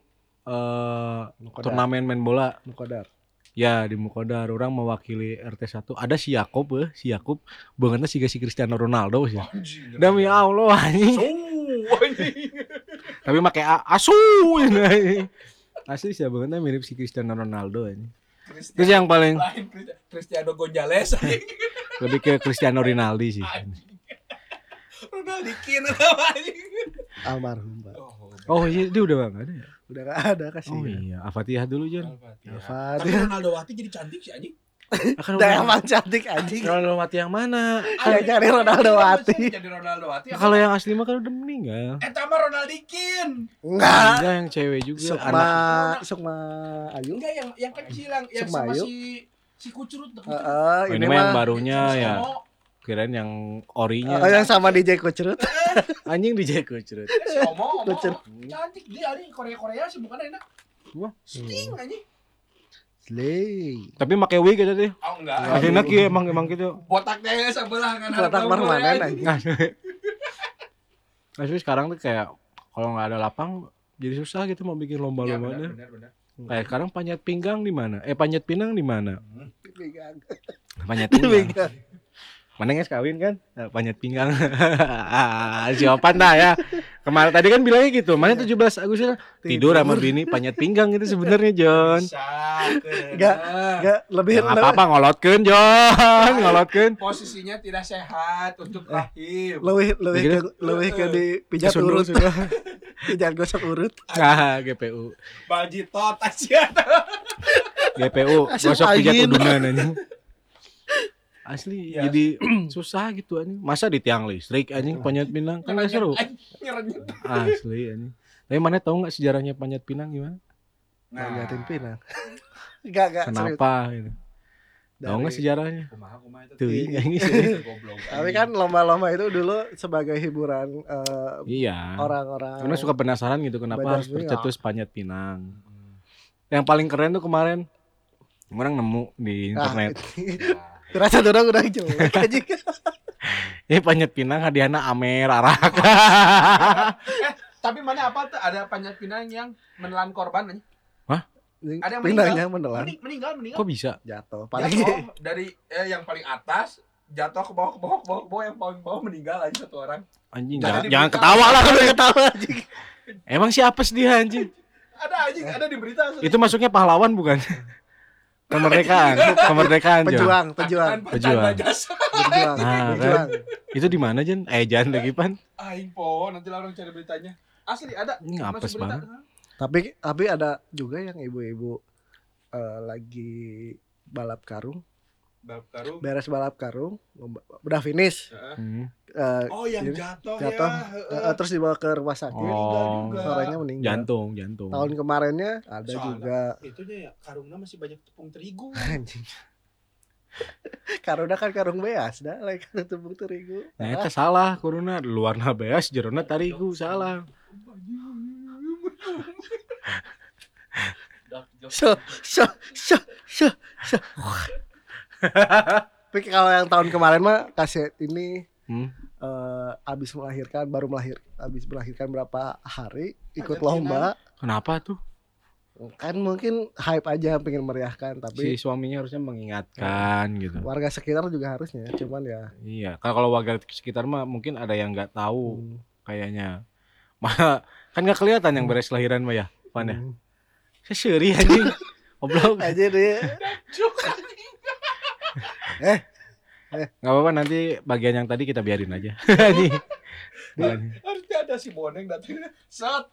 eh Mukodar. turnamen main bola Mukodar. ya di Mukodar orang mewakili RT 1 ada si Yakob eh si Yakob bangetnya si si Cristiano Ronaldo sih Anjing. demi Allah anjing Oh, tapi pakai asu ini asli sih bangetnya mirip si Cristiano Ronaldo anjing terus yang paling Cristiano Gonzales lebih ke Cristiano Rinaldi sih Anjing. Ronald Dikin apa anjing. almarhum Pak. Oh, Oh iya dia udah ada ya? Udah gak ada kasih. Oh iya, Al-Fatihah dulu Jan. Al-Fatihah. Tapi Ronaldo Wati jadi cantik sih anjing. Akan Udah emang cantik anjing. Ronaldo Wati yang mana? Kayak cari Ronaldo Wati. Jadi Ronaldo Wati. Kalau yang asli mah kan udah meninggal. Eh sama Ronald Dikin. Enggak. Enggak yang cewek juga Sukma, anak. Sukma Ayu. Enggak yang yang kecil yang yang sama si si kucurut. Heeh, Oh, ini ini mah yang mah barunya ya. Kirain yang orinya. Oh, yang sama DJ Kucurut. Anjing di Jeko cerut. Eh, si Omo. Cantik dia anjing Korea-Korea sih bukan enak. Wah. Sting anjing. Slay. Tapi pakai wig aja deh. Oh enggak. Enak ya emang emang gitu. Botaknya sebelah kan. Botak permanen anjing. Asli sekarang tuh kayak kalau nggak ada lapang jadi susah gitu mau bikin Iya, lomba-lomba benar, deh. benar, benar. Kayak sekarang panjat pinggang di mana? Eh panjat pinang di mana? Pegang. Panjat pinggang. Mana kawin kan? Nah, panjat pinggang. Siapa dah ya. Kemarin tadi kan bilangnya gitu. Mana 17 Agustus tidur sama bini panjat pinggang itu sebenarnya John. Bisa. Enggak, enggak lebih Ya, apa apa ngolotkeun John, ngolotkeun. Posisinya tidak sehat untuk rahim. lebih lebih ke lebih ke di pijat Kesundul urut, sudah. pijat gosok urut. Ah, GPU. Baljitot asian. GPU gosok pijat angin. udungan anjing. Asli Iya. jadi susah gitu anjing. Masa di tiang listrik anjing panjat pinang kan nggak seru. Asli anjing. Tapi mana tahu nggak sejarahnya panjat pinang gimana? Panjatin pinang. Enggak, enggak serius. Kenapa gitu. Tahu nggak sejarahnya? Kumaha kumaha itu. Tuh Iya. Goblok. Tapi kan lomba-lomba itu dulu sebagai hiburan eh, Iya. orang-orang. Karena suka penasaran gitu kenapa Badan harus gue, bercetus panjat pinang. Yang paling keren tuh kemarin orang nemu di Ah, internet. Ya. Terasa orang udah jelek aja. Ini panjat pinang hadiahnya Amer arak. Tapi mana apa tuh ada panjat pinang yang menelan korban anjing? Ada yang Pinangnya menelan Mening- meninggal meninggal. Kok bisa? jatuh. Paling Paling dari eh, yang paling atas jatuh ke bawah ke bawah ke bawah, ke bawah yang paling bawah meninggal aja satu orang. Anjing Jangan jangan, ketawa lah kalau ketawa. Emang siapa sih dia anjing? Ada anjing, ada di berita. Itu masuknya pahlawan bukan? Kemerdekaan, kemerdekaan Jon. Pejuang, pejuang, Pejuang. pejuang, Nah, pejuang. Itu di mana Jen? Eh jangan lagi pan. Aing po, nanti lah orang cari beritanya. Asli ada. Ini ngapes banget. Tapi tapi ada juga yang ibu-ibu eh, lagi balap karung, Karung. beres balap karung, udah finish. Heeh. Hmm. eh, Oh yang jatuh, jatuh, ya. eh, terus dibawa ke rumah sakit. Oh, juga. Sorenya meninggal. jantung, jantung. Tahun kemarinnya ada Soalnya- juga. Itunya ya karungnya masih banyak tepung terigu. Anjing. Karena kan karung beas dah, lain karena tepung terigu. Nah, itu salah kuruna luarna beas, jerona tarigu salah. So, so, so, so, so. Tapi kalau yang tahun kemarin mah kaset ini Hmm. eh, abis melahirkan baru melahir abis melahirkan berapa hari ikut lomba Kenapa tuh? kan mungkin hype aja pengen meriahkan Si tapi suaminya harusnya mengingatkan gitu. warga sekitar juga harusnya cuman ya Iya, kan kalau warga sekitar mah mungkin ada yang nggak tahu hmm, kayaknya. Mah kan nggak kelihatan yang beres lahiran mah ya, Pan ya. hmm. Seseri anjing. Goblok. aja deh Nggak apa-apa nanti bagian yang tadi kita biarin aja. Harusnya ada si boneng datang. Stop.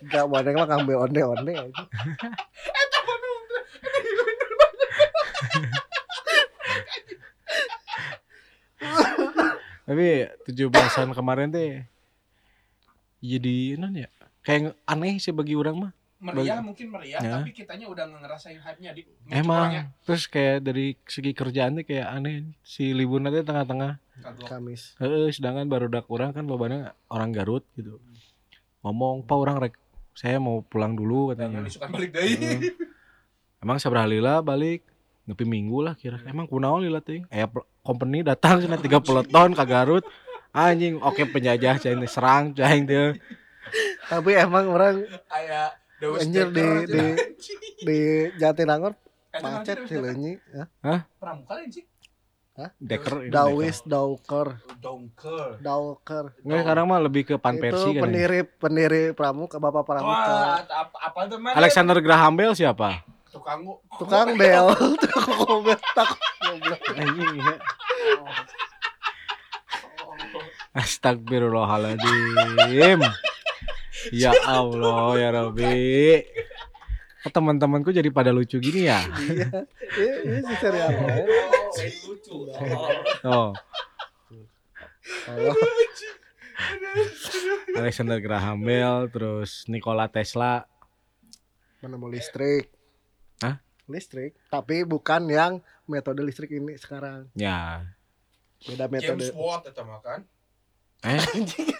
gak boleh mah ngambil onde onde aja. Tapi 17-an kemarin teh jadi non ya kayak aneh sih bagi orang mah. Meriah mungkin meriah, Ya. tapi kitanya udah ngerasain hype-nya di Emang orangnya. terus kayak dari segi kerjaan tuh kayak aneh si libur nanti tengah-tengah. Kamis Heeh, sedangkan baru dak orang kan lobana orang Garut gitu. Ngomong, "Pak orang rek saya mau pulang dulu katanya." disukan balik deui. Heeh. Emang sabrah lila balik nepi minggu lah kira. Emang kunaon lila teh? Aya pel- company datang cenah tiga peleton ka Garut. Anjing, oke penjajah cai serang cai teh. tapi emang orang Aya Deus Anjir, di- di- di Jatinangor macet sih leunyi ya. Pramuka sih. Deker ini Dawis Dauker. Dauker deker. Nggak, sekarang mah lebih ke pan Persi itu kan. pendiri pendiri Pramuka Bapak Pramuka Wah, apa apa teman? Alexander Graham Bell siapa? tukang tukang bel tukang ngobet tak goblok Anjing ya. Astagfirullahaladzim. Ya Allah ya Rabbi. Kok teman-temanku jadi pada lucu gini ya? Iya, iya, iya si serial. lucu Oh, Oh, Alexander Graham Bell, terus Nikola Tesla. menemu listrik. Hah? Listrik, tapi bukan yang metode listrik ini sekarang. Ya. Beda James metode. Watt itu mah kan. Eh,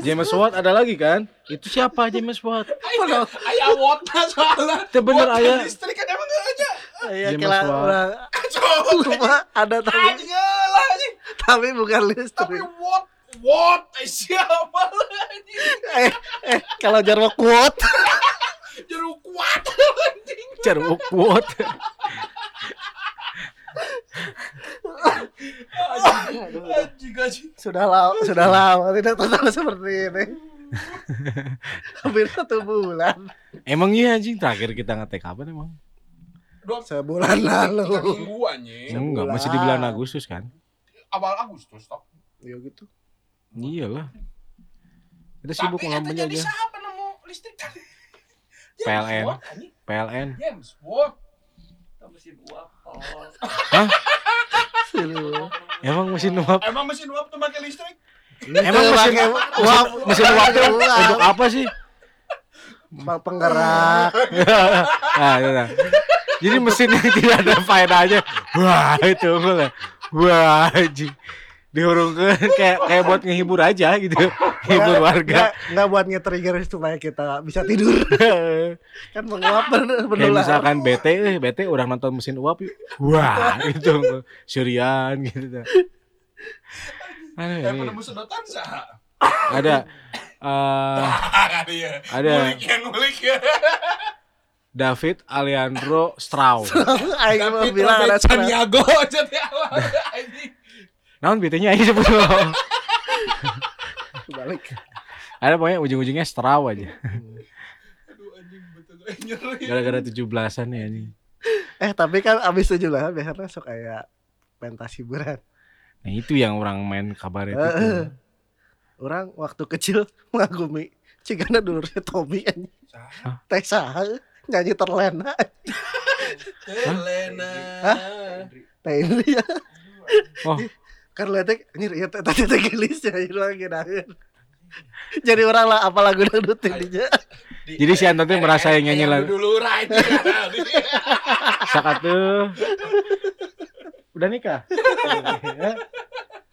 James Watt ada lagi kan? Itu siapa James Watt? Ayah, ayah Watt soalnya. Itu bener Watt ayah. listrik kan emang aja. Iya, James kira Watt. orang Coba ada tapi tapi bukan Tapi listrik. Watt Watt eh, siapa lah anjing. Eh, eh kalau jarwo quote Jeruk kuat anjing. Ceruk Sudah lama sudah lama tidak tertawa seperti ini. Hampir satu bulan. Emang iya anjing terakhir kita ngetek kapan emang? Sebulan lalu. minggu anjing. Enggak, masih di bulan Agustus kan? Awal Agustus toh. Iya gitu. Iyalah. Kita sibuk Tapi ngelamun aja. siapa nemu listrik kan? PLN. PLN. James Watt. Mesin uap oh Emang mesin uap? Emang mesin uap tuh pakai listrik? Emang mesin uap, mesin uap tuh untuk apa sih? Penggerak. nah, itu nah. Jadi mesin yang tidak ada faedahnya. Wah, itu lah. Wah, anjing. Dihurungkan kayak kayak buat ngehibur aja gitu. Hibur warga. Nggak, nggak buat nge-trigger supaya kita bisa tidur. kan menguap Kayak benular. misalkan bete, eh, bete orang nonton mesin uap yuk. Wah, itu Syrian gitu. Aduh, Yang ini penemu sedotan sah. ada eh, Ada ya. Ada. Ya ya. David Alejandro Strauss. Aing mau Tapi bilang ada. Santiago Naon betenya aja sebut Balik. Ada pokoknya ujung-ujungnya Strauss aja. Aduh anjing betul. Eh, Nyeri. Gara-gara 17-an ya nih. Eh tapi kan abis 17 biasanya sok kayak pentas hiburan. Nah, itu yang orang main kabaret itu. Heeh. Orang waktu kecil mengagumi Cigana dulu Tommy anjing. Sah. Teh saha nyanyi terlena. Hah? Teh ini ya. Oh, Kan letek anjir ya teh teh gelis ya itu lagi nangis. Jadi orang lah apa lagu dangdut. Di- Jadi si Anton tuh eh, merasa yang nyanyi eh, lagu. Dulu right. sakat tuh. Udah nikah?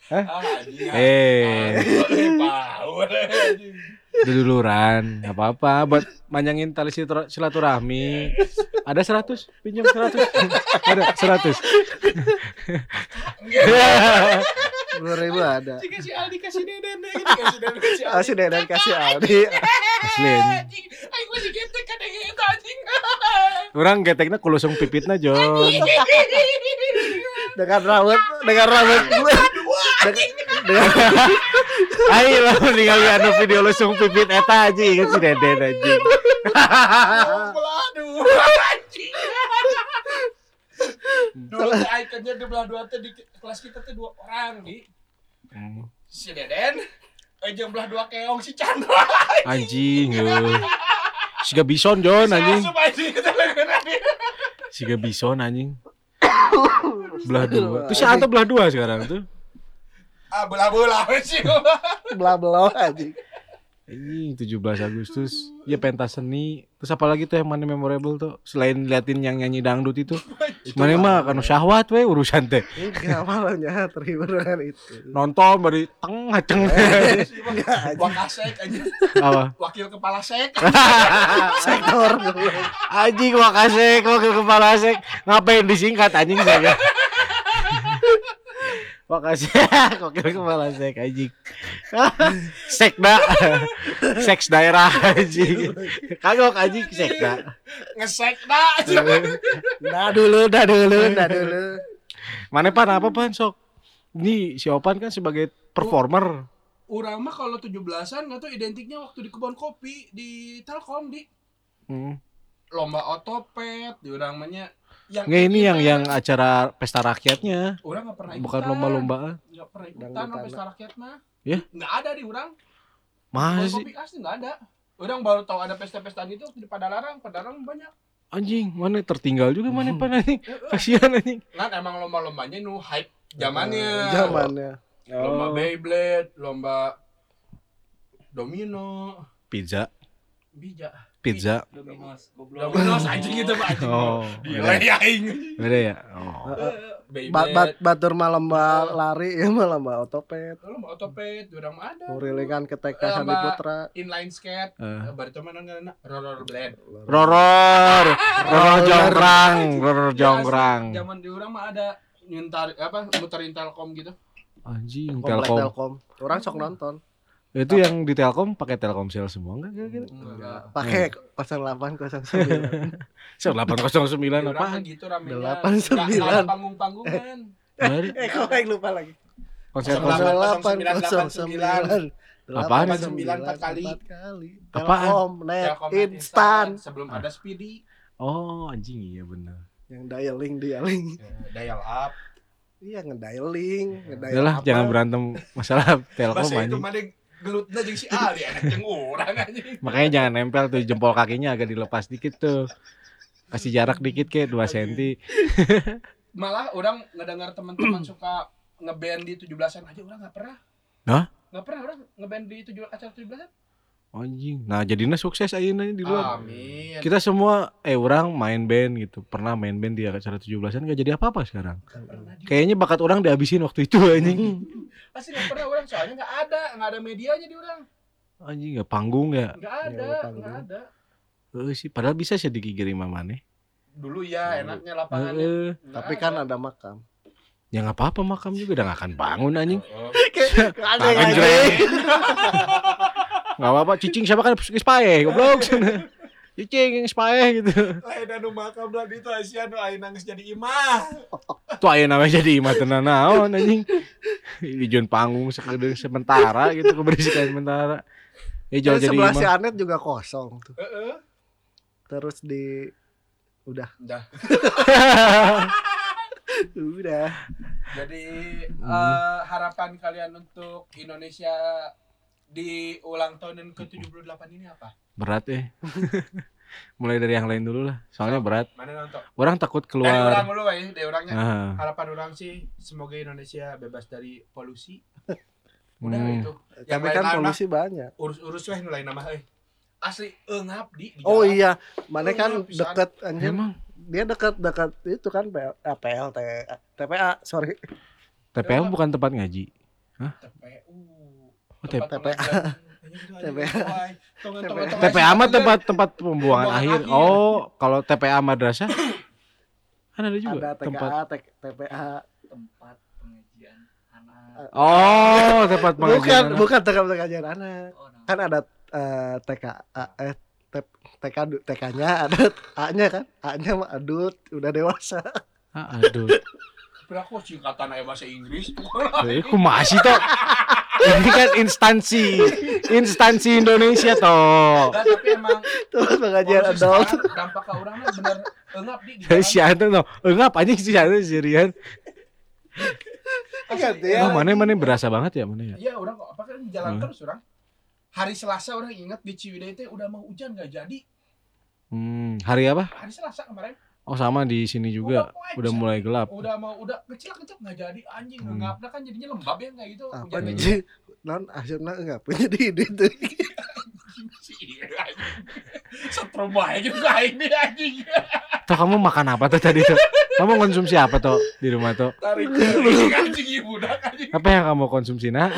Ah, anjing. Eh, anjing. Duluran. Gak apa-apa buat manjangin tali silatur- silaturahmi. Ada 100? Pinjam 100. Ada 100. Dua ribu ada. Jika si Aldi kasih deden gitu, kasih deden kasih Ah, si Dedan kasih Aldi. Asli getek kan anjing. Orang geteknya kulusung pipitnya John. Dengan rambut, dengan rambut gue. Dengan, Ayo lah ningali anu video lusung pipit eta aja inget si Deden anjing. Aduh, anjing. Dulu teh aing kerja di belah dua teh di kelas kita teh dua orang di Hmm, si Deden, eh jeung belah dua keong si Chandra. Anjing. eh. Siga bison John anjing. Asup anjing kita lengan dia. Siga bison anjing. Belah dua. Terus si Anto belah dua sekarang tuh. Ah, belah-belah sih. belah belah anjing. Anjing 17 Agustus. Ya pentas seni. Terus apa lagi tuh yang mana memorable tuh? Selain liatin yang nyanyi dangdut itu. Mana mah kan syahwat we urusan teh. Enggak malahnya terhibur dengan itu. Nonton bari tengah ceng. Wakasek anjing. Apa? Wakil kepala sek. Sektor. Anjing makasih wakil kepala sek ngapain disingkat anjing saya. Makasih wakil kepala sek anjing. Sekda. Seks daerah anjing. Kagok anjing sekda. Ngesek dah anjing. Dah dulu, dah dulu, dah dulu. Mana pan apa pan sok? Ini si Opan kan sebagai performer. Urang mah kalau 17-an nggak tuh identiknya waktu di kebun kopi di Telkom di Hmm. lomba otopet di urang mah nya yang Nggak ini yang yang acara pesta rakyatnya, orang nggak pernah bukan ikutan. lomba-lombaan. nggak pernah ikutan Dangdutan. sama pesta rakyat mah Ya? nggak ada di orang Masa Boy sih? kopi asli nggak ada orang baru tahu ada pesta-pesta gitu di Padalarang Padalarang banyak Anjing, mana tertinggal juga mana Hmm. pan anjing. Eh, eh. Kasihan anjing. kan emang lomba-lombanya nu hype zamannya Zamannya. lomba Oh. Beyblade lomba domino Pizza, bija pizza. Dominos, goblok. domino anjing gitu pak Oh, Gila beda. ya aing. Beda ya? Oh. Beyblade Bat, bat, batur mah lomba lari ya mah lomba otopet. lomba otopet orang mah ada Murilingan ke TK Eh, Sandi Mbak. Putra. inline skate Eh. baru teman nggak roller blade Roror, roror jonggrang, roror jonggrang. Ya, zaman di orang mah ada nyuntar apa muterin telkom gitu Anjing, Komplek Telkom. Telkom. Orang sok nonton. Itu yang di Telkom pakai Telkomsel semua enggak kira-kira? enggak Pakai 0809. 809 Di orang mah apaan? gitu ramenya Delapan sembilan. ada panggung-panggungan Dari eh kok yang lupa lagi. konser Delapan. konser 0809. Apaan? 89 empat kali. Empat kali. Apaan? Telkom, net, instan. sebelum ada speedy Oh, anjing iya bener. Yang dialing, dialing. dial up Iya ngedialing, ngedial Udahlah, apa. jangan berantem masalah Telkom bahasa itu anjing. Gelutnya jeung si Ali enak jeung urang anjing Makanya jangan nempel tuh jempol kakinya agak dilepas dikit tuh. Kasih jarak dikit kayak 2 cm. malah orang ngedengar teman-teman suka ngeband di 17-an aja orang nggak pernah Hah? nggak pernah orang ngeband di tujuh acara 17-an Anjing. Nah, jadinya sukses ayeuna di luar. amin Kita semua eh orang main band gitu. Pernah main band di acara 17-an gak jadi apa-apa sekarang. Kayaknya bakat orang dihabisin waktu itu anjing. pasti nggak pernah orang soalnya nggak ada nggak ada medianya di orang Anjing gak panggung ya. nggak ada Nggak panggung. nggak ada Eh sih, padahal bisa sih dikikiri mamane. dulu ya enaknya lapangannya Eh, Tapi ada. kan ada makam. ya nggak apa-apa makam juga udah gak akan bangun anjing. Oh, Ada Tangan jreng. Gak apa-apa, cicing siapa kan geus pae, goblok. Cicing yang pae gitu. lain anu makam lah itu Asia nu aing nangis jadi imah Tuh aya namanya jadi imah tenan naon anjing. Ijon panggung sekedar sementara gitu keberisikan sementara. Eh jual Eh, jadi sebelah si imah. Anet juga kosong tuh. Heeh. Terus di udah udah udah Jadi Hmm. eh, harapan kalian untuk Indonesia di ulang tahun yang ke-78 ini apa? Berat eh. Mulai dari yang lain dulu lah. Soalnya berat. Mana nonton? Orang takut Dari orang keluar. dulu ya, dari orangnya. Ah, Harapan orang sih semoga Indonesia bebas dari polusi. Udah hmm. itu. Yang tapi kan polusi banyak. urus-urus weh nu lain nama euy. Asli eungap di, di Oh jalan. iya, mana kan deket anjir. Emang Dia dekat dekat itu kan PL, eh, PLT TPA, sorry. TPA bukan tempat ngaji. TPU. Tempat TPA. TPA. TPA mah tempat tempat pembuangan akhir. akhir. Oh, kalau TPA madrasah kan ada juga Ada TKA, tempat. TPA. tempat pengajian anak. Oh, tempat Bukan, pengajian. anak. bukan TK pengajian anak. Oh. Kan ada eh, TKA eh TK du- TK-nya ada A-nya kan. A-nya mah adult, udah dewasa. Ah, aduh. Berapa singkatan aya bahasa Inggris? Eh, kumaha sih toh? Ini kan instansi instansi Indonesia toh. Enggak, tapi emang Terus pengajian adult. dampak ke orangnya bener eungap di, si Anta no. Enggak apa si Anta si Rian. Asli, Ganti ya, Oh, mana mana berasa banget ya mana ya? Iya, orang kok apa kan jalan Hmm. terus orang. Hari Selasa orang ingat di Ciwidey teh udah mau hujan gak jadi. Hmm, hari apa? Hari Selasa kemarin Oh, sama di sini juga udah mulai gelap. udah mau udah kecil kecil nggak jadi anjing Hmm. ngapnya kan jadinya lembab ya kayak gitu Apa nih? aja. Ji? Non akhirnya enggak punya di ide tuh. Anjing. Setrum gitu kayak ini anjing. Toh kamu makan apa tuh tadi tuh? Kamu konsumsi apa tuh di rumah tuh? Tarik anjing ibu dah anjing. Apa yang kamu konsumsi nak?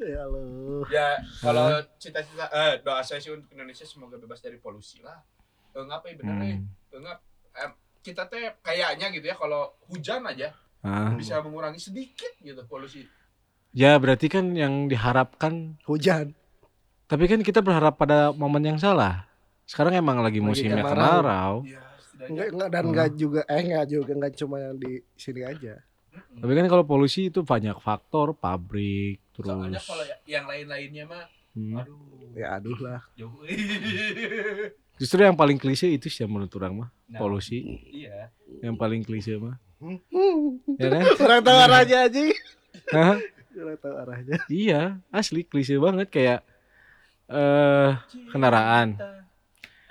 ya Allah. Ya, kalau cita-cita eh doa saya sih untuk Indonesia semoga bebas dari polusi lah. Enggak ya bener eh. Hmm. Enggak em, kita teh kayaknya gitu ya kalau hujan aja Ah. bisa mengurangi sedikit gitu polusi. Ya berarti kan yang diharapkan Hujan. Tapi kan kita berharap pada momen yang salah. Sekarang emang lagi Lagi musimnya kemarau. kemarau. Ya, Enggak, enggak dan Hmm. enggak juga eh enggak juga enggak cuma yang di sini aja. Tapi kan kalau polusi itu banyak faktor, pabrik, Soalnya terus kalau ya- yang lain-lainnya mah hmm. aduh Ya aduh lah. jauh. Justru yang paling klise itu sih menurut orang mah Nah, polusi. Iya. Yang paling klise mah. Ya kan? Kurang tahu arahnya aja. Hah? Kurang tahu arahnya. Iya, asli klise banget kayak eh kendaraan.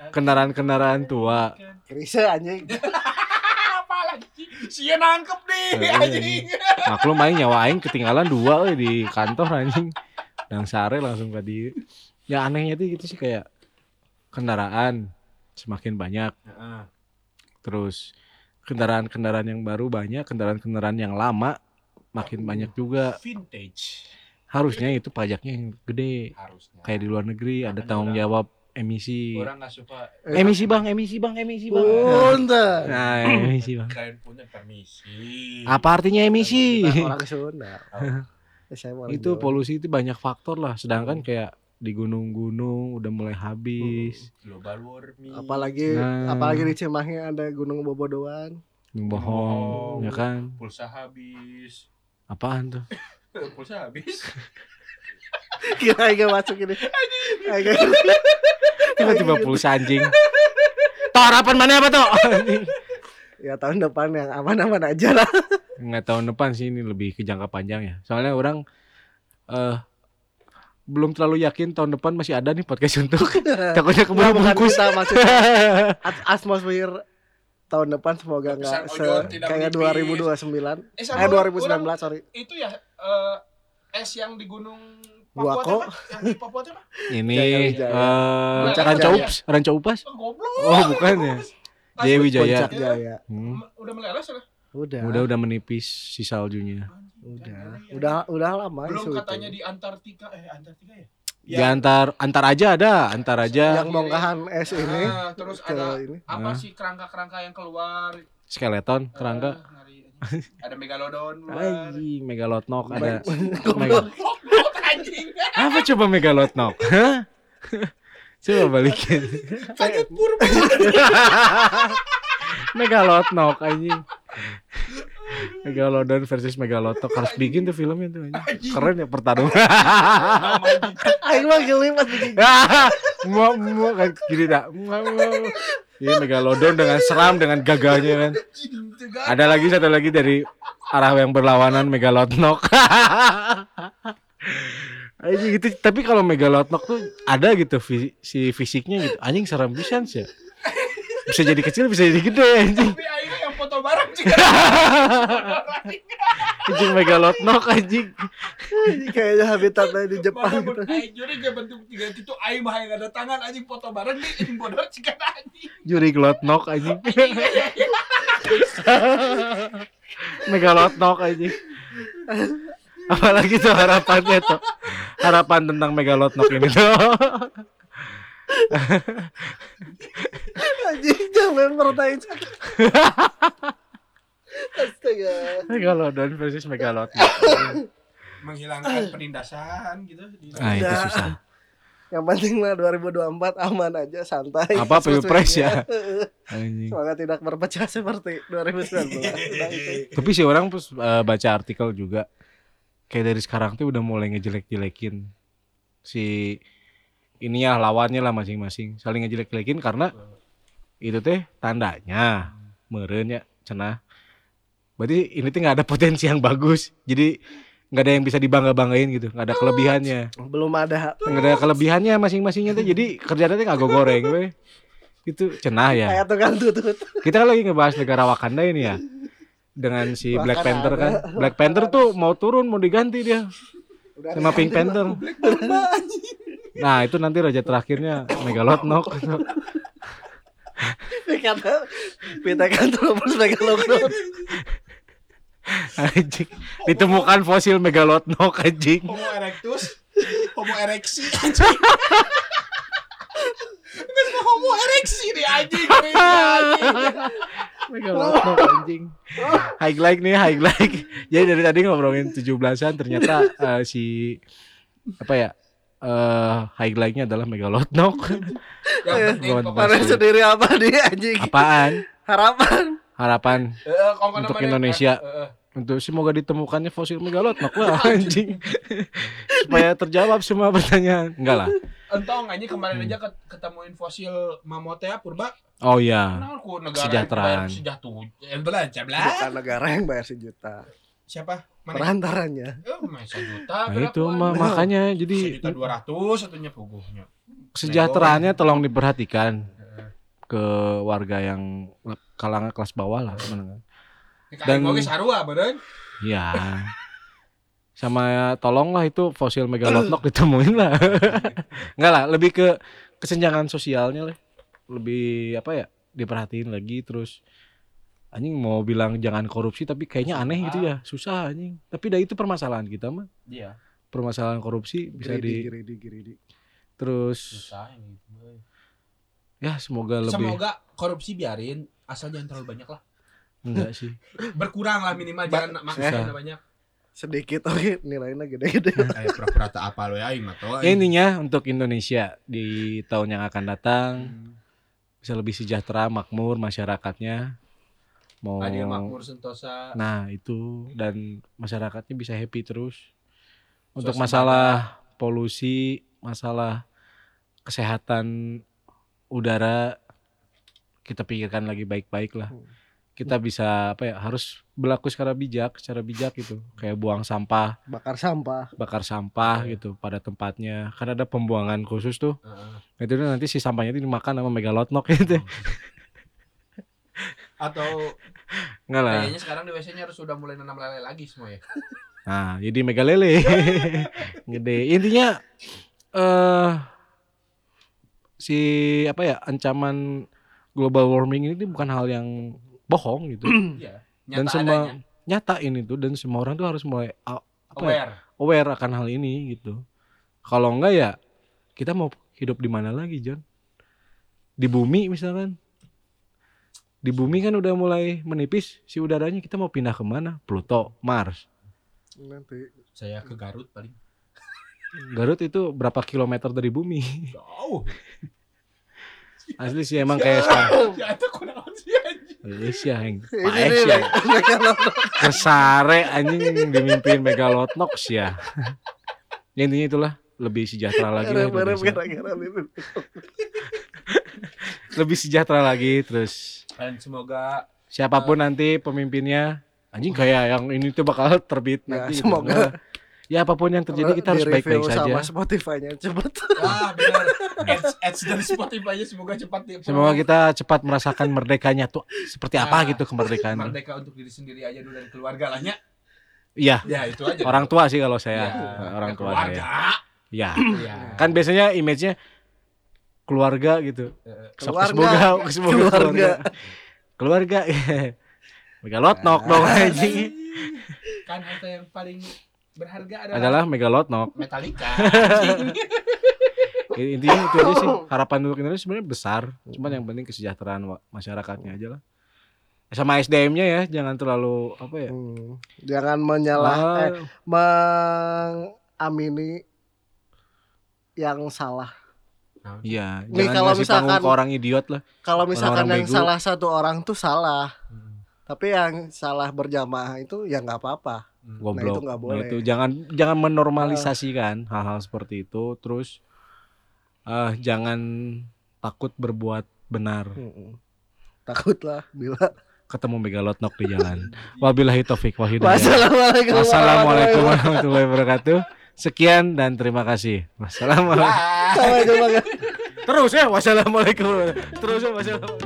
Kendaraan-kendaraan tua. Krise anjing. Apa lagi? Sia nangkep nih Eh, anjing. Maklum aing nyawa aing ketinggalan dua we di kantor anjing. Dan sare langsung ke dia. Ya anehnya tuh gitu sih kayak kendaraan semakin banyak. Terus kendaraan-kendaraan yang baru banyak, kendaraan-kendaraan yang lama makin banyak juga. Vintage Harusnya itu pajaknya yang gede. harusnya. Kayak di luar negeri ada tanggung jawab emisi. Orang nggak suka Emisi bang, emisi bang, emisi bang. Punten. Nah, emisi bang. Kalian punya permisi. Apa artinya emisi? Orang Sunda. Ya, orang itu polusi itu banyak faktor lah. Sedangkan kayak di gunung-gunung udah mulai habis. Global warming. Apalagi Nah. apalagi di Cimahi ada Gunung Bobodoan. Bohong, ya kan? Pulsa habis. Apaan tuh? Pulsa habis. Kira enggak masuk ini. Tiba-tiba pulsa anjing. Toh harapan mana apa tuh? ya tahun depan yang aman-aman aja lah. Nggak tahun depan sih ini lebih ke jangka panjang ya. Soalnya orang eh belum terlalu yakin tahun depan masih ada nih podcast untuk takutnya keburu Bukan bungkus. kita maksudnya at- atmosfer tahun depan semoga nggak se kayak menipis. 2029 Eh, sama eh orang- 2019 sorry Itu ya eh, es yang di gunung Buako. Papua? Yang di Papua apa? Ini Jaya Wijaya. eh Puncak Ranca Jaya. Ups, Ranca Upas. Oh, goblok. Oh, bukan ya. Jaya Wijaya. Hmm. Udah meleles ya? udah Udah udah menipis si saljunya. Udah udah udah lama Belum isu katanya itu. di Antartika eh Antartika ya? Di antar antar aja ada, antar aja yang bongkahan es ini Ah, terus ke ada ini apa Ah. sih kerangka-kerangka yang keluar? skeleton, kerangka. Ah, ngari, anjing. ada megalodon. Anjing, megalotnok ada. Apa coba megalotnok? Hah? Coba balikin. Kaget purba. megalotnok anjing. Megalodon versus megalotnok harus bikin tuh filmnya tuh. Keren ya pertarungan. aing mah geli pas bikin Mua mua kan gini dah. Mua. Ini megalodon dengan seram dengan gagahnya kan. Ada lagi satu lagi dari arah yang berlawanan megalotnok. Anjing gitu. Tapi kalau megalotnok tuh ada gitu si fisiknya gitu. Anjing serem bisa sih. Bisa jadi kecil, bisa jadi gede anjing. Juga. Anjing megalotnok anjing. Ini kayaknya habitatnya di Jepang gitu jadi dia bentuk tiga itu aing mah yang ada tangan anjing foto bareng nih anjing bodoh cikan anjing. Juri glotnok anjing. megalotnok anjing. Apalagi tuh harapannya tuh. Harapan tentang megalotnok ini tuh. anjing jangan pertanyaan astaga Megalodon versus megalotnok. Menghilangkan penindasan gitu. di- Nah, itu susah. yang penting mah 2024 aman aja santai Apa pilpres ya? Semoga tidak berpecah seperti 2019 Udah itu. Tapi sih orang pas eh, baca artikel juga kayak dari sekarang tuh udah mulai ngejelek-jelekin si ini ya lawannya lah masing-masing saling ngejelek-jelekin karena itu teh tandanya meren ya cenah berarti ini tuh nggak ada potensi yang bagus. Jadi nggak ada yang bisa dibangga-banggain gitu. Nggak ada kelebihannya. Belum ada. Nggak ada kelebihannya masing-masingnya tuh. Jadi kerjanya tuh nggak go goreng weh. Itu cenah ya. Kayak tukang tutut. Kita kan lagi ngebahas negara Wakanda ini ya. Dengan si Black Panther kan. Black Panther tuh mau turun mau diganti dia. Udah sama Pink Panther. Nah itu nanti raja terakhirnya Megalotnok kan terus megalodon anjing ditemukan fosil Megalotnok anjing Homo erectus, Homo ereksi anjing. Nggak semua Homo ereksi nih anjing. anjing. Megalotnok anjing highlight nih highlight jadi dari tadi ngobrolin 17-an ternyata eh, si apa ya eh highlightnya adalah Megalotnok Yang penting sendiri apa dia anjing apaan harapan harapan kalau Untuk namanya- Indonesia. eh, eh, untuk semoga ditemukannya fosil megalotnok lah anjing supaya terjawab semua pertanyaan enggak lah entong anjing kemarin Hmm. aja ket- ketemuin fosil mamut ya purba. Oh iya. Kenal ku negara Kesejahteraan. Sejahtera. Belah, cablah. Bukan negara yang bayar sejuta. Siapa? Perantaranya. Eh. Nah, itu mah makanya jadi Sejuta dua ratus satunya puguhnya. kesejahteraannya tolong diperhatikan ke warga yang kalangan kelas bawah lah menengah. Dan Dan- sarua beureun. Iya. Sama tolonglah itu fosil megalodon ditemuin lah. Enggak lah, lebih ke kesenjangan sosialnya lah. Lebih apa ya? Diperhatiin lagi terus anjing mau bilang jangan korupsi tapi kayaknya aneh gitu ya. Susah anjing. Tapi dah itu permasalahan kita mah. Iya. Permasalahan korupsi bisa Giridi, di giridi, giridi. terus Susah ini. ya semoga lebih Semoga korupsi biarin asal jangan terlalu banyak lah. enggak sih. Berkurang lah minimal Ba- jangan susah. maksudnya banyak. Sedikit oke nilainya gede-gede. Kayak pura-pura tak apa lo ya aing mah tuh. Ya, intinya untuk Indonesia di tahun yang akan datang Hmm. bisa lebih sejahtera, makmur masyarakatnya. Mau Adil makmur sentosa. Nah, itu dan masyarakatnya bisa happy terus. Untuk masalah polusi, masalah kesehatan udara kita pikirkan lagi baik-baik lah. Hmm. Kita bisa apa ya? Harus berlaku secara bijak, secara bijak gitu. Kayak buang sampah, Bakar sampah. bakar sampah Iya. gitu pada tempatnya. Kan ada pembuangan khusus tuh. Heeh. Itu nanti si sampahnya itu dimakan sama megalodon gitu. Atau Enggak lah. kayaknya sekarang di WC-nya harus sudah mulai nanam lele lagi semua ya. Nah, jadi mega lele. Gede. Intinya eh si apa ya ancaman global warming ini bukan hal yang bohong gitu. Iya. dan semua adanya. nyata ini tuh dan semua orang tuh harus mulai a- apa ya, aware. aware akan hal ini gitu. Kalau enggak ya kita mau hidup di mana lagi, John? Di bumi misalkan. Di bumi kan udah mulai menipis si udaranya, kita mau pindah ke mana? Pluto, Mars. Nanti Saya ke Garut paling. Garut itu berapa kilometer dari bumi? Jauh. Asli sih emang kayak sekarang. Ya sih yang paes ya. Kesare anjing dimimpin megalotnox ya. ya intinya itulah lebih sejahtera lagi lah Bareng-bareng Indonesia. gara-gara. Lebih sejahtera lagi terus Dan semoga siapa pun nanti pemimpinnya anjing kayak yang ini tuh bakal terbit Ya, nanti semoga. Ya apa pun yang terjadi kita harus baik-baik saja sama Spotify-nya cepet. ah benar ads ads dari Spotify-nya semoga cepat di semoga kita cepat merasakan merdekanya tuh seperti apa Nah, gitu kemerdekaan merdeka untuk diri sendiri aja dulu dan keluarga lahnya. iya Ya itu aja. orang tua sih kalau saya Ya, orang ya, tua keluarga. saya ya Ya. kan biasanya image-nya keluarga gitu. Keluarga. semoga semoga Keluarga. keluarga. Keluarga. Megalotnok dong anjing. Kan harta yang paling berharga adalah, adalah megalotnok Metallica. intinya itu aja sih. Harapan untuk Indonesia sebenarnya besar. Cuman yang penting kesejahteraan masyarakatnya aja lah. Sama SDM-nya ya jangan terlalu apa ya? Hmm. Jangan menyalah eh, ah, mengamini yang salah. Iya Nih, jangan kalau misalkan- ke orang idiot lah Kalau misalkan Orang-orang yang bego. salah satu orang tuh salah, tapi yang salah berjamaah itu ya nggak apa-apa. goblok itu nggak Nah, boleh. itu jangan jangan menormalisasikan hal-hal seperti itu terus eh jangan takut berbuat benar Mm-mm. Takutlah bila. ketemu megalotnok di jalan wabillahi taufik wa hidayah Wassalamualaikum. Wassalamualaikum warahmatullahi wabarakatuh. Sekian dan terima kasih. Wassalamualaikum. Terus ya, wassalamualaikum. Terus ya, wassalamualaikum.